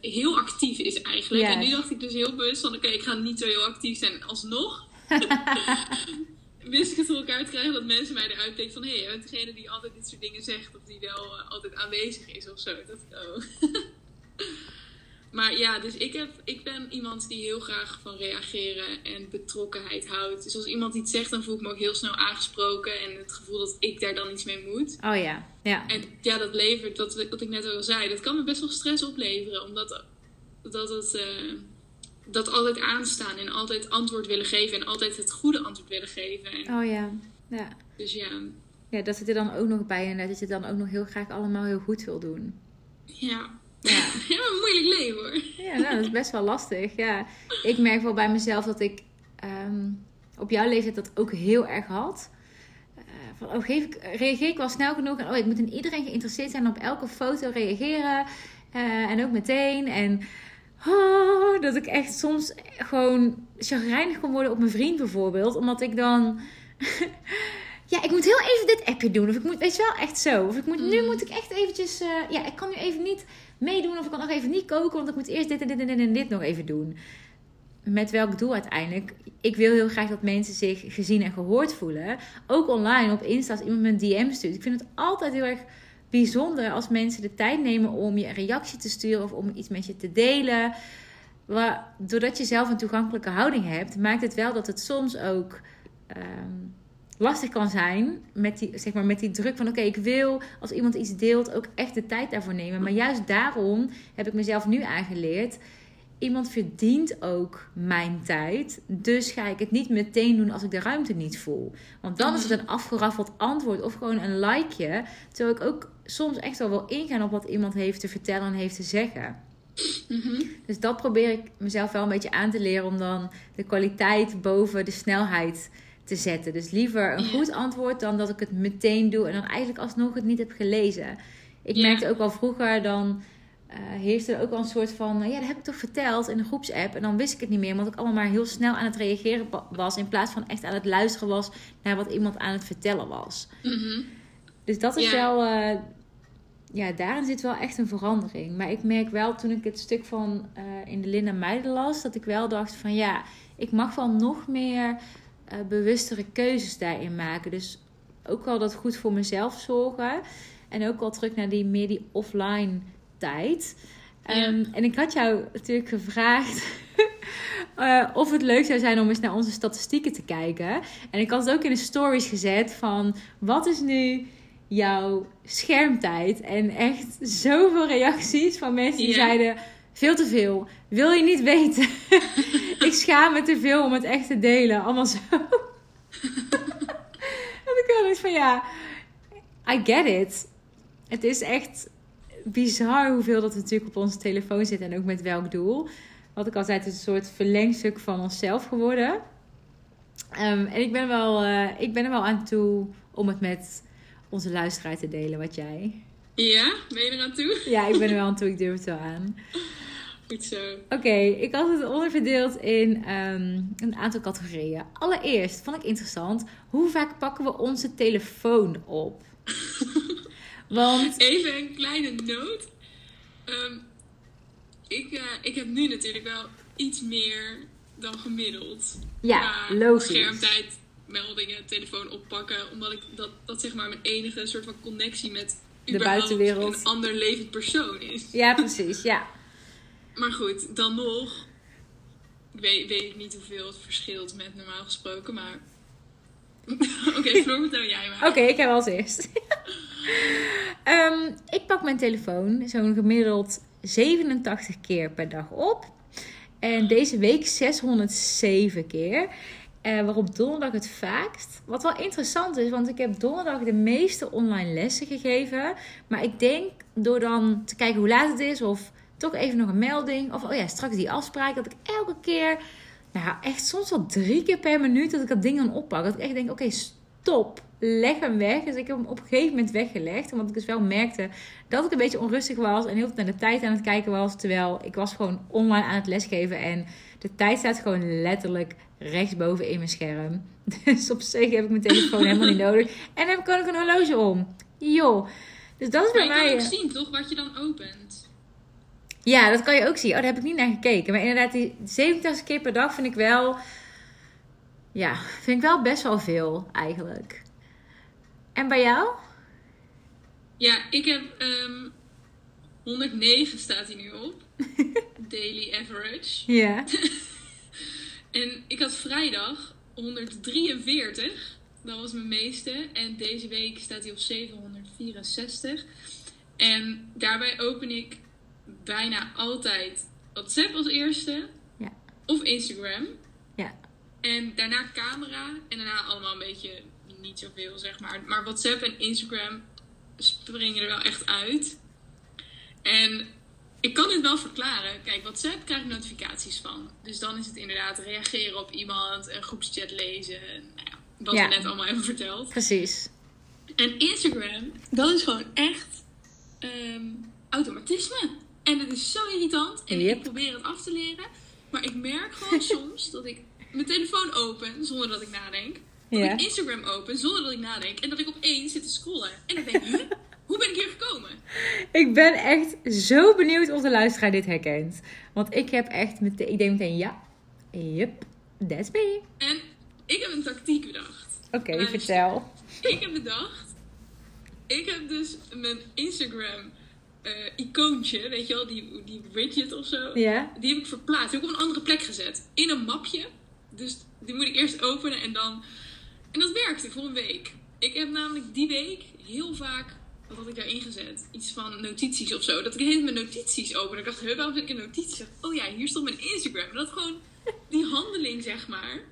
Speaker 1: heel actief is eigenlijk. En nu dacht ik dus heel bewust van, oké, ik ga niet zo heel actief zijn. Alsnog wist ik het voor elkaar te krijgen dat mensen mij eruit pikken van... hé, hey, jij bent degene die altijd dit soort dingen zegt... of die wel eh, altijd aanwezig is of zo. Dat oh. maar ja, dus ik, heb, ik ben iemand die heel graag van reageren en betrokkenheid houdt. Dus als iemand iets zegt, dan voel ik me ook heel snel aangesproken... en het gevoel dat ik daar dan iets mee moet.
Speaker 3: Oh ja. Ja.
Speaker 1: En ja, dat levert, dat, wat ik net al zei, dat kan me best wel stress opleveren. Omdat dat het... eh, dat altijd aanstaan en altijd antwoord willen geven... en altijd het goede antwoord willen geven. En,
Speaker 3: Oh ja. Ja.
Speaker 1: dus ja...
Speaker 3: Ja, dat zit er dan ook nog bij en dat je het dan ook nog heel graag allemaal heel goed wil doen.
Speaker 1: Ja.
Speaker 3: Ja.
Speaker 1: Ja, een moeilijk leven hoor.
Speaker 3: Ja, nou, dat is best wel lastig. Ja. Ik merk wel bij mezelf dat ik ehm, op jouw leeftijd dat ook heel erg had. Eh, van, oh, geef ik, reageer ik wel snel genoeg? En oh, ik moet in iedereen geïnteresseerd zijn op elke foto reageren. Eh, en ook meteen. En oh, dat ik echt soms gewoon chagrijnig kon worden op mijn vriend bijvoorbeeld. Omdat ik dan... ja, ik moet heel even dit appje doen. Of ik moet, weet je wel, echt zo. Of ik moet, nu
Speaker 1: Mm.
Speaker 3: moet ik echt eventjes... eh, ja, ik kan nu even niet meedoen. Of ik kan nog even niet koken. Want ik moet eerst dit en dit en dit en dit nog even doen. Met welk doel uiteindelijk? Ik wil heel graag dat mensen zich gezien en gehoord voelen. Ook online op Insta als iemand me een DM stuurt. Ik vind het altijd heel erg bijzonder als mensen de tijd nemen om je een reactie te sturen of om iets met je te delen. Doordat je zelf een toegankelijke houding hebt, maakt het wel dat het soms ook ehm, lastig kan zijn met die, zeg maar, met die druk van oké, ik wil als iemand iets deelt ook echt de tijd daarvoor nemen. Maar juist daarom heb ik mezelf nu aangeleerd. Iemand verdient ook mijn tijd. Dus ga ik het niet meteen doen als ik de ruimte niet voel. Want dan is het een afgeraffeld antwoord of gewoon een likeje. Terwijl ik ook soms echt wel wil ingaan op wat iemand heeft te vertellen en heeft te zeggen.
Speaker 1: Mhm.
Speaker 3: Dus dat probeer ik mezelf wel een beetje aan te leren om dan de kwaliteit boven de snelheid te zetten. Dus liever een goed antwoord dan dat ik het meteen doe en dan eigenlijk alsnog het niet heb gelezen. Ik merkte ook al vroeger dan eh heerste er ook al een soort van, ja, dat heb ik toch verteld in de groepsapp en dan wist ik het niet meer, omdat ik allemaal maar heel snel aan het reageren wa- was in plaats van echt aan het luisteren was naar wat iemand aan het vertellen was.
Speaker 1: Mhm.
Speaker 3: Dus dat is
Speaker 1: Ja.
Speaker 3: wel. eh, ja, daarin zit wel echt een verandering. Maar ik merk wel toen ik het stuk van eh, in de Linda Meiden las, dat ik wel dacht van ja, ik mag wel nog meer eh, bewustere keuzes daarin maken. Dus ook wel dat goed voor mezelf zorgen. En ook wel terug naar die meer die offline tijd.
Speaker 1: Ja.
Speaker 3: Ehm, en ik had jou natuurlijk gevraagd eh, of het leuk zou zijn om eens naar onze statistieken te kijken. En ik had het ook in de stories gezet van wat is nu jouw schermtijd? En echt zoveel reacties van mensen die
Speaker 1: Ja.
Speaker 3: zeiden veel te veel. Wil je niet weten? ik schaam me te veel om het echt te delen. Allemaal zo. en ik had iets van ja, I get it. Het is echt bizar hoeveel dat natuurlijk op onze telefoon zit en ook met welk doel. Wat ik altijd is een soort verlengstuk van onszelf geworden. Ehm, en ik ben, wel, eh, ik ben er wel aan toe om het met onze luisteraar te delen, wat jij.
Speaker 1: Ja, ben je er aan toe?
Speaker 3: Ja, ik ben er wel aan toe, ik durf het wel aan.
Speaker 1: Goed zo.
Speaker 3: Oké, ik had het onderverdeeld in ehm, een aantal categorieën. Allereerst vond ik interessant, hoe vaak pakken we onze telefoon op? Want,
Speaker 1: Even een kleine noot. Ehm, ik, eh, ik heb nu natuurlijk wel iets meer dan gemiddeld.
Speaker 3: ja, logisch.
Speaker 1: Schermtijd, meldingen, telefoon oppakken. Omdat ik dat, dat zeg maar mijn enige soort van connectie met
Speaker 3: De buitenwereld.
Speaker 1: een ander levend persoon is.
Speaker 3: Ja, precies, ja.
Speaker 1: Maar goed, dan nog. Ik weet, weet ik niet hoeveel het verschilt met normaal gesproken, maar. Oké, Floor, vertel jij maar.
Speaker 3: Oké, ik heb als eerst. Ehm, ik pak mijn telefoon zo'n gemiddeld 87 keer per dag op. En deze week 607 keer. Eh, waarop donderdag het vaakst. Wat wel interessant is, want ik heb donderdag de meeste online lessen gegeven. Maar ik denk door dan te kijken hoe laat het is, of toch even nog een melding, of oh ja, straks die afspraak, dat ik elke keer, nou echt soms wel drie keer per minuut, dat ik dat ding dan oppak. Dat ik echt denk, oké, stop, leg hem weg. Dus ik heb hem op een gegeven moment weggelegd, omdat ik dus wel merkte dat ik een beetje onrustig was en heel veel naar de tijd aan het kijken was. Terwijl ik was gewoon online aan het lesgeven en de tijd staat gewoon letterlijk rechtsboven in mijn scherm. Dus op zich heb ik mijn telefoon helemaal niet nodig. En dan heb ik ook een horloge om. Joh. Dus dat is bij
Speaker 1: je kan
Speaker 3: mij...
Speaker 1: ook zien, toch, wat je dan opent.
Speaker 3: Ja, dat kan je ook zien. Oh, daar heb ik niet naar gekeken. Maar inderdaad, die 87 keer per dag vind ik wel... Ja, vind ik wel best wel veel eigenlijk. En bij jou?
Speaker 1: Ja, ik heb ehm 109 staat hij nu op. Daily average.
Speaker 3: Ja.
Speaker 1: En ik had vrijdag 143. Dat was mijn meeste. En deze week staat hij op 764. En daarbij open ik bijna altijd WhatsApp als eerste.
Speaker 3: Ja.
Speaker 1: Of Instagram.
Speaker 3: Ja.
Speaker 1: En daarna camera. En daarna allemaal een beetje niet zoveel, zeg maar. Maar WhatsApp en Instagram springen er wel echt uit. En ik kan dit wel verklaren. Kijk, WhatsApp krijg ik notificaties van. Dus dan is het inderdaad reageren op iemand, een groepschat lezen. Nou ja, wat
Speaker 3: Ja.
Speaker 1: we net allemaal hebben verteld.
Speaker 3: Precies.
Speaker 1: En Instagram, dat is gewoon echt ehm, automatisme. En het is zo irritant. En
Speaker 3: Yep.
Speaker 1: ik probeer het af te leren. Maar ik merk gewoon soms dat ik mijn telefoon open zonder dat ik nadenk. Dat
Speaker 3: Ja.
Speaker 1: ik Instagram open zonder dat ik nadenk. En dat ik opeens zit te scrollen. En dan denk ik, hoe ben ik hier gekomen?
Speaker 3: Ik ben echt zo benieuwd of de luisteraar dit herkent. Want ik heb echt meteen... Ik denk meteen, ja. Yep. That's me.
Speaker 1: En ik heb een tactiek bedacht.
Speaker 3: Oké, vertel.
Speaker 1: Ik heb bedacht. Ik heb dus mijn Instagram eh, icoontje, weet je wel, die, die widget of zo. Die heb ik verplaatst. Die heb ik op een andere plek gezet. In een mapje. Dus die moet ik eerst openen en dan. En dat werkte voor een week. Ik heb namelijk die week heel vaak. Wat had ik daarin gezet? Iets van notities of zo. Dat ik helemaal mijn notities open. Ik dacht, huh, waarom zit ik in notities? Ik dacht, Oh ja, hier stond mijn Instagram. En dat gewoon die handeling, zeg maar.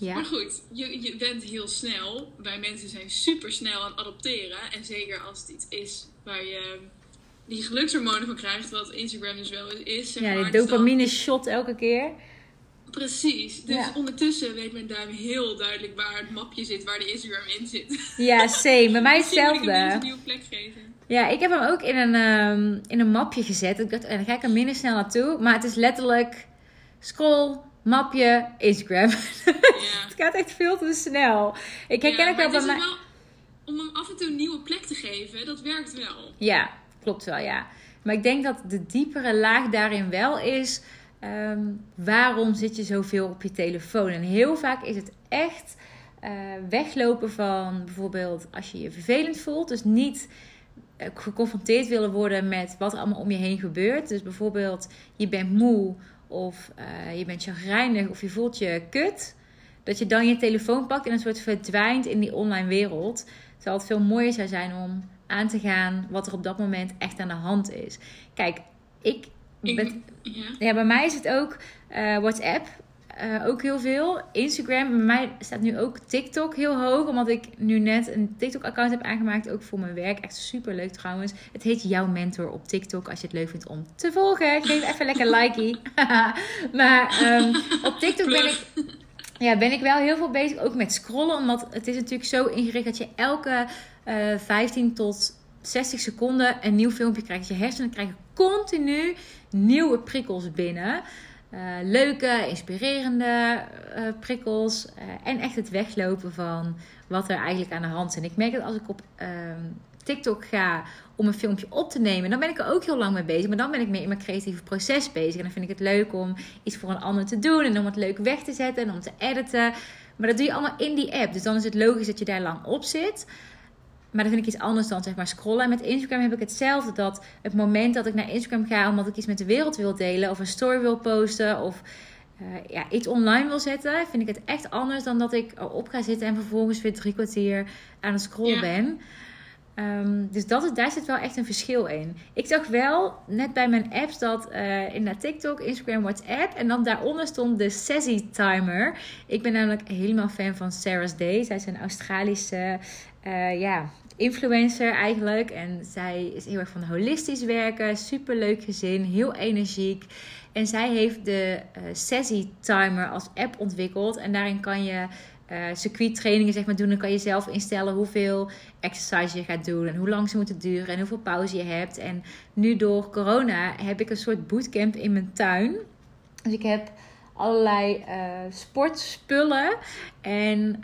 Speaker 1: Maar
Speaker 3: Ja.
Speaker 1: goed, je, je bent heel snel. Wij mensen zijn super snel aan adopteren. En zeker als het iets is waar je die gelukshormonen van krijgt, wat Instagram dus wel is. Zeg
Speaker 3: Ja,
Speaker 1: maar.
Speaker 3: die
Speaker 1: Dus dan-
Speaker 3: dopamine shot elke keer.
Speaker 1: Precies. Dus
Speaker 3: Ja.
Speaker 1: ondertussen weet mijn duim heel duidelijk waar het mapje zit, waar de Instagram in zit.
Speaker 3: Ja, same. Bij mij hetzelfde.
Speaker 1: een nieuwe plek geven.
Speaker 3: Ja, ik heb hem ook in een, ehm, in een mapje gezet. Ik dacht, en dan ga ik er minder snel naartoe. Maar het is letterlijk scroll, mapje, Instagram.
Speaker 1: Ja.
Speaker 3: het gaat echt veel te snel. Ik herken
Speaker 1: Ja,
Speaker 3: ook wel bij mij...
Speaker 1: wel, om hem af en toe een nieuwe plek te geven, dat werkt wel.
Speaker 3: Ja, klopt wel, ja. Maar ik denk dat de diepere laag daarin wel is... ehm, waarom zit je zoveel op je telefoon? En heel vaak is het echt eh, weglopen van bijvoorbeeld als je je vervelend voelt. Dus niet eh, geconfronteerd willen worden met wat er allemaal om je heen gebeurt. Dus bijvoorbeeld je bent moe of eh, je bent chagrijnig of je voelt je kut. Dat je dan je telefoon pakt en een soort verdwijnt in die online wereld. Terwijl het veel mooier zou zijn om aan te gaan wat er op dat moment echt aan de hand is. Kijk, ik ben,
Speaker 1: Ja.
Speaker 3: ja, bij mij is het ook eh, WhatsApp. eh, ook heel veel. Instagram. Bij mij staat nu ook TikTok heel hoog. Omdat ik nu net een TikTok-account heb aangemaakt. Ook voor mijn werk. Echt super leuk trouwens. Het heet Jouw Mentor op TikTok. Als je het leuk vindt om te volgen. Geef even lekker likey. maar ehm, op TikTok ben ik, ja, ben ik wel heel veel bezig. Ook met scrollen. Omdat het is natuurlijk zo ingericht dat je elke eh 15 tot 60 seconden een nieuw filmpje krijgt. Je hersenen krijgen continu nieuwe prikkels binnen. Eh, leuke, inspirerende eh, prikkels. en echt het weglopen van wat er eigenlijk aan de hand is. En ik merk dat als ik op ehm, TikTok ga om een filmpje op te nemen, dan ben ik er ook heel lang mee bezig. Maar dan ben ik meer in mijn creatieve proces bezig. En dan vind ik het leuk om iets voor een ander te doen. En om het leuk weg te zetten en om te editen. Maar dat doe je allemaal in die app. Dus dan is het logisch dat je daar lang op zit. Maar dat vind ik iets anders dan zeg maar scrollen. En met Instagram heb ik hetzelfde. Dat het moment dat ik naar Instagram ga omdat ik iets met de wereld wil delen. Of een story wil posten. Of eh, ja, iets online wil zetten. Vind ik het echt anders dan dat ik erop ga zitten. En vervolgens weer drie kwartier aan het scrollen
Speaker 1: Ja.
Speaker 3: ben. Ehm, dus dat is, daar zit wel echt een verschil in. Ik zag wel net bij mijn apps dat eh in TikTok, Instagram, WhatsApp en dan daaronder stond de Sassy Timer. Ik ben namelijk helemaal fan van Sarah's Day. Zij is een Australische eh, ja, influencer eigenlijk. En zij is heel erg van holistisch werken. Super leuk gezin, heel energiek. En zij heeft de Sassy Timer als app ontwikkeld. En daarin kan je eh circuittrainingen zeg maar, doen. Dan kan je zelf instellen hoeveel exercise je gaat doen. En hoe lang ze moeten duren. En hoeveel pauze je hebt. En nu door corona heb ik een soort bootcamp in mijn tuin. Dus ik heb allerlei eh, sportspullen. En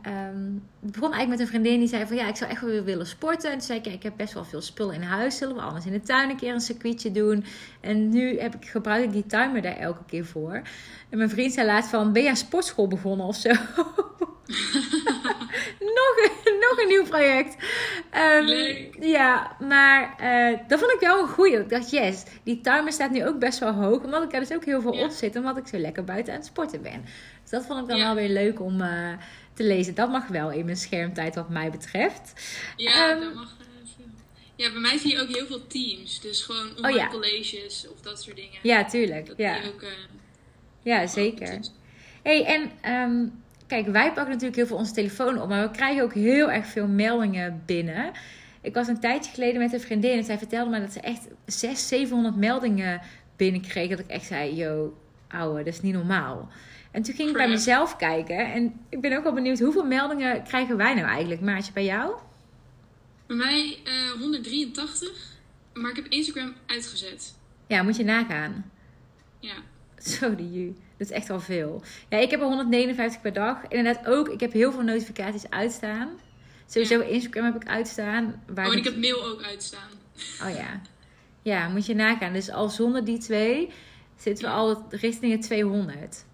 Speaker 3: het begon eigenlijk met een vriendin die zei van ja, ik zou echt wel willen sporten. En toen zei ik, ik heb best wel veel spullen in huis. Zullen we anders in de tuin een keer een circuitje doen? En nu heb ik, gebruik ik die timer daar elke keer voor. En mijn vriend zei laatst van, ben je aan sportschool begonnen of zo? nog, een, nog een nieuw project. Ehm,
Speaker 1: Leuk.
Speaker 3: Ja, maar eh, dat vond ik wel een goeie. Ik dacht, yes, die timer staat nu ook best wel hoog. Omdat ik er dus ook heel veel
Speaker 1: Ja.
Speaker 3: op zit. Omdat ik zo lekker buiten aan het sporten ben. Dus dat vond ik dan
Speaker 1: Ja.
Speaker 3: wel weer leuk om eh, te lezen. Dat mag wel in mijn schermtijd wat mij betreft.
Speaker 1: Ja,
Speaker 3: Ehm,
Speaker 1: dat mag eh. Ja, bij mij zie je ook heel veel teams. Dus gewoon online
Speaker 3: ja.
Speaker 1: colleges of dat soort dingen.
Speaker 3: Ja, tuurlijk.
Speaker 1: Dat
Speaker 3: Ja,
Speaker 1: ook,
Speaker 3: ja zeker. hey, en ehm, kijk, wij pakken natuurlijk heel veel onze telefoon op. Maar we krijgen ook heel erg veel meldingen binnen. Ik was een tijdje geleden met een vriendin. En zij vertelde me dat ze echt 600, 700 meldingen binnenkreeg. Dat ik echt zei, yo, ouwe, dat is niet normaal. En toen ging ik bij
Speaker 1: Crap.
Speaker 3: mezelf kijken. En ik ben ook wel benieuwd, hoeveel meldingen krijgen wij nou eigenlijk? Maatje, bij jou?
Speaker 1: Bij mij eh 183, maar ik heb Instagram uitgezet.
Speaker 3: Ja, moet je nagaan.
Speaker 1: Ja,
Speaker 3: Zo die ju. Dat is echt wel veel. Ja, ik heb er 159 per dag. Inderdaad ook, ik heb heel veel notificaties uitstaan. Sowieso Instagram heb ik uitstaan. Waar
Speaker 1: oh, en
Speaker 3: ik-
Speaker 1: heb mail ook uitstaan.
Speaker 3: Oh ja. Ja, moet je nagaan. Dus al zonder die twee zitten we al richting de 200.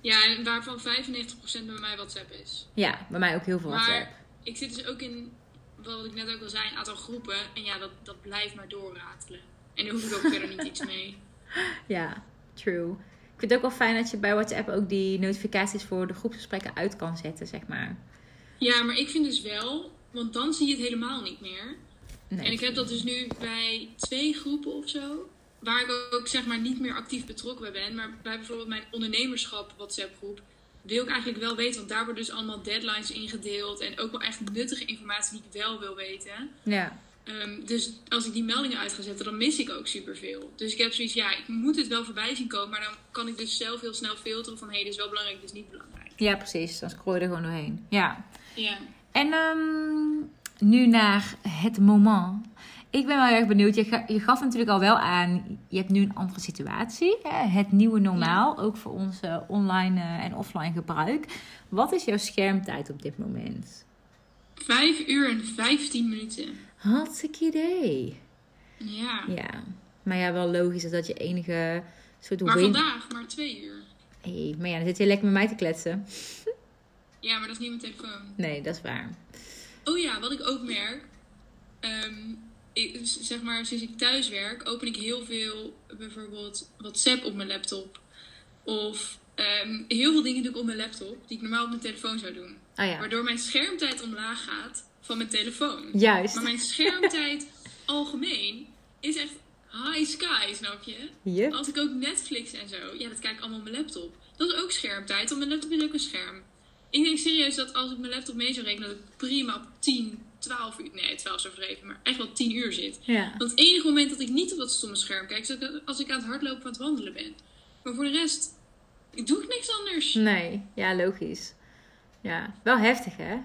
Speaker 1: Ja, en waarvan 95% bij mij WhatsApp is.
Speaker 3: Ja, bij mij ook heel veel WhatsApp.
Speaker 1: Maar ik zit dus ook in, wat ik net ook al zei, een aantal groepen. En ja, dat, dat blijft maar doorratelen. En daar hoef ik ook verder niet iets mee.
Speaker 3: Ja, true. Ik vind het ook wel fijn dat je bij WhatsApp ook die notificaties voor de groepsgesprekken uit kan zetten, zeg maar.
Speaker 1: Ja, maar ik vind dus wel, want dan zie je het helemaal niet meer.
Speaker 3: Nee.
Speaker 1: En ik heb dat dus nu bij twee groepen of zo. Waar ik ook zeg maar niet meer actief betrokken bij ben. Maar bij bijvoorbeeld mijn ondernemerschap WhatsApp groep. Wil ik eigenlijk wel weten. Want daar worden dus allemaal deadlines ingedeeld. En ook wel echt nuttige informatie die ik wel wil weten.
Speaker 3: Ja,
Speaker 1: Ehm, dus als ik die meldingen uit ga zetten, dan mis ik ook superveel. Dus ik heb zoiets, ja, ik moet het wel voorbij zien komen. Maar dan kan ik dus zelf heel snel filteren van... hé, hey, dit is wel belangrijk, dit is niet belangrijk.
Speaker 3: Ja, precies. Dan scroll je er gewoon doorheen. Ja.
Speaker 1: Ja.
Speaker 3: En ehm, nu naar het moment. Ik ben wel erg benieuwd. Je, ga- je gaf natuurlijk al wel aan, je hebt nu een andere situatie. Hè? Het nieuwe normaal, ook voor onze online eh, en offline gebruik. Wat is jouw schermtijd op dit moment?
Speaker 1: Vijf uur en 15 minuten.
Speaker 3: Hartstikke idee.
Speaker 1: Ja.
Speaker 3: Ja, maar ja, wel logisch is dat je enige soort
Speaker 1: Maar
Speaker 3: win...
Speaker 1: vandaag maar twee uur.
Speaker 3: Hey, maar ja, dan zit je lekker met mij te kletsen.
Speaker 1: Ja, maar dat is niet mijn telefoon.
Speaker 3: Nee, dat is waar.
Speaker 1: Oh ja, wat ik ook merk. ehm, ik, zeg maar, sinds ik thuis werk, open ik heel veel bijvoorbeeld WhatsApp op mijn laptop. Of ehm, heel veel dingen doe ik op mijn laptop die ik normaal op mijn telefoon zou doen.
Speaker 3: Oh ja,
Speaker 1: Waardoor mijn schermtijd omlaag gaat van mijn telefoon.
Speaker 3: juist.
Speaker 1: Maar mijn schermtijd algemeen is echt high sky, snap je?
Speaker 3: Yep.
Speaker 1: Als ik ook Netflix en zo, ja, dat kijk ik allemaal op mijn laptop. Dat is ook schermtijd, want mijn laptop is ook een scherm. Ik denk serieus dat als ik mijn laptop mee zou rekenen, dat ik prima op 10, 12 uur, nee, 12 is overdreven, maar echt wel 10 uur zit.
Speaker 3: Ja.
Speaker 1: Want het enige moment dat ik niet op dat stomme scherm kijk, is als ik aan het hardlopen of aan het wandelen ben. Maar voor de rest, ik doe ik niks anders.
Speaker 3: Nee, ja, logisch. Ja, wel heftig hè?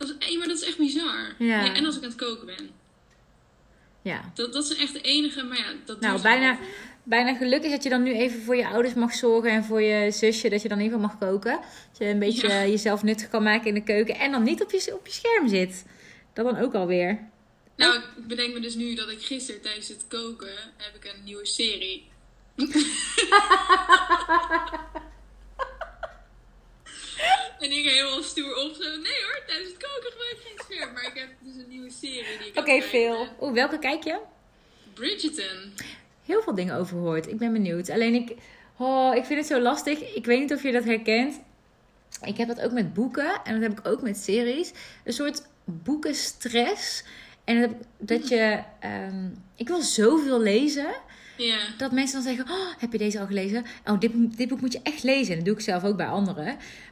Speaker 1: Dat is, maar dat is echt bizar.
Speaker 3: Ja.
Speaker 1: en als ik aan het koken ben.
Speaker 3: Ja.
Speaker 1: Dat, dat is echt de enige, maar ja, dat
Speaker 3: Nou, bijna,
Speaker 1: wel.
Speaker 3: bijna gelukkig dat je dan nu even voor je ouders mag zorgen en voor je zusje, dat je dan even mag koken. Dat je een beetje
Speaker 1: Ja.
Speaker 3: eh, jezelf nuttig kan maken in de keuken en dan niet op je, op je scherm zit. Dat dan ook alweer.
Speaker 1: Nou, ik bedenk me dus nu dat ik gisteren tijdens het koken heb ik een nieuwe serie. en ik helemaal stoer op zo. Nee hoor, tijdens het koken gebruik ik geen scherm. Maar ik heb dus een nieuwe serie die ik
Speaker 3: Oké, veel. Oeh, welke kijk je?
Speaker 1: Bridgerton.
Speaker 3: Heel veel dingen over gehoord. Ik ben benieuwd. Alleen ik, oh, ik vind het zo lastig. Ik weet niet of je dat herkent. Ik heb dat ook met boeken en dat heb ik ook met series. Een soort boekenstress. En dat, dat je, ehm, ik wil zoveel lezen.
Speaker 1: Ja.
Speaker 3: Dat mensen dan zeggen: oh, Heb je deze al gelezen? Oh, dit, dit boek moet je echt lezen. En dat doe ik zelf ook bij anderen.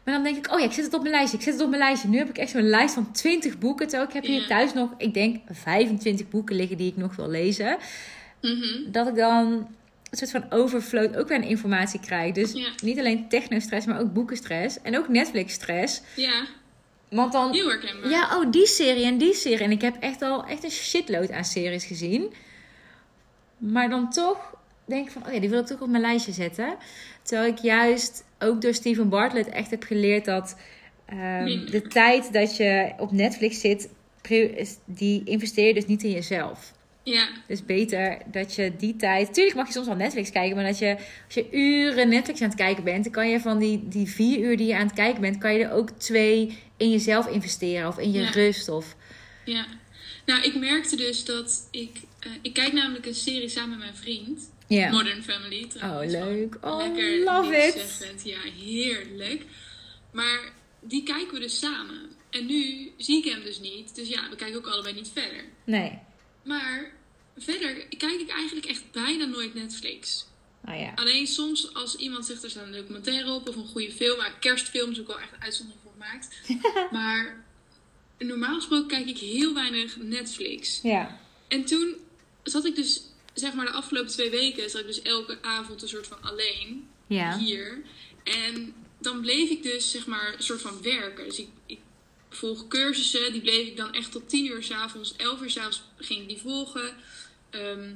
Speaker 3: Maar dan denk ik: Oh ja, ik zet het op mijn lijstje. Ik zet het op mijn lijstje. Nu heb ik echt zo'n lijst van 20 boeken. Terwijl ik heb hier
Speaker 1: Ja.
Speaker 3: thuis nog, ik denk, 25 boeken liggen die ik nog wil lezen.
Speaker 1: Mhm.
Speaker 3: Dat ik dan een soort van overflow ook weer aan informatie krijg. Dus
Speaker 1: Ja.
Speaker 3: niet alleen technostress, maar ook boekenstress. En ook Netflix-stress.
Speaker 1: Ja,
Speaker 3: Want dan ja, oh, die serie en die serie. En ik heb echt al echt een shitload aan series gezien. Maar dan toch denk ik van, oh ja, die wil ik toch op mijn lijstje zetten. Terwijl ik juist ook door Steven Bartlett echt heb geleerd dat ehm, de tijd dat je op Netflix zit, die investeer je dus niet in jezelf.
Speaker 1: Ja,
Speaker 3: Dus beter dat je die tijd. Tuurlijk mag je soms wel Netflix kijken, maar dat je als je uren Netflix aan het kijken bent, dan kan je van die, die vier uur die je aan het kijken bent, kan je er ook twee in jezelf investeren of in je
Speaker 1: Ja.
Speaker 3: rust. Of
Speaker 1: ja. Nou, ik merkte dus dat ik... eh, ik kijk namelijk een serie samen met mijn vriend.
Speaker 3: ja.
Speaker 1: Modern Family trouwens.
Speaker 3: Oh, leuk. Oh,
Speaker 1: lekker
Speaker 3: love it.
Speaker 1: Ja, heerlijk. Maar die kijken we dus samen. En nu zie ik hem dus niet. Dus ja, we kijken ook allebei niet verder.
Speaker 3: Nee.
Speaker 1: Maar verder kijk ik eigenlijk echt bijna nooit Netflix.
Speaker 3: Oh ja.
Speaker 1: Alleen soms als iemand zegt er staat een documentaire op of een goede film. Maar kerstfilm is ook wel echt uitzondering voor gemaakt. maar normaal gesproken kijk ik heel weinig Netflix.
Speaker 3: Ja.
Speaker 1: En toen zat ik dus, zeg maar de afgelopen twee weken, zat ik dus elke avond een soort van alleen
Speaker 3: Ja.
Speaker 1: hier. En dan bleef ik dus, zeg maar, een soort van werken. Dus ik, ik volg cursussen, die bleef ik dan echt tot 10 uur s'avonds, 11 uur s'avonds ging ik die volgen. Ehm,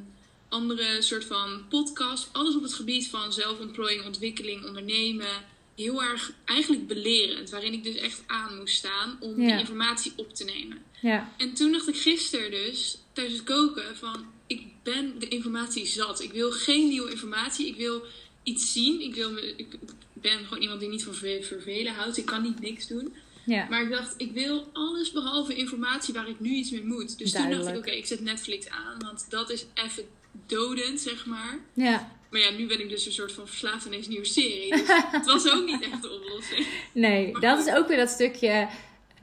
Speaker 1: andere soort van podcast, alles op het gebied van zelfontplooiing, ontwikkeling, ondernemen. Heel erg eigenlijk belerend, waarin ik dus echt aan moest staan om
Speaker 3: Ja.
Speaker 1: die informatie op te nemen.
Speaker 3: Ja.
Speaker 1: En toen dacht ik gisteren dus, tijdens het koken, van ik ben de informatie zat. Ik wil geen nieuwe informatie. Ik wil iets zien. Ik, wil me, ik ben gewoon iemand die niet van verve- vervelen houdt. Ik kan niet niks doen.
Speaker 3: Ja.
Speaker 1: Maar ik dacht, ik wil alles behalve informatie waar ik nu iets mee moet. Dus toen dacht ik, oké, ik zet Netflix aan. Want dat is even dodend, zeg maar.
Speaker 3: Ja.
Speaker 1: Maar ja, nu ben ik dus een soort van verslaafd aan deze nieuwe serie. Dus het was ook niet echt de oplossing.
Speaker 3: Nee, dat is ook weer dat stukje.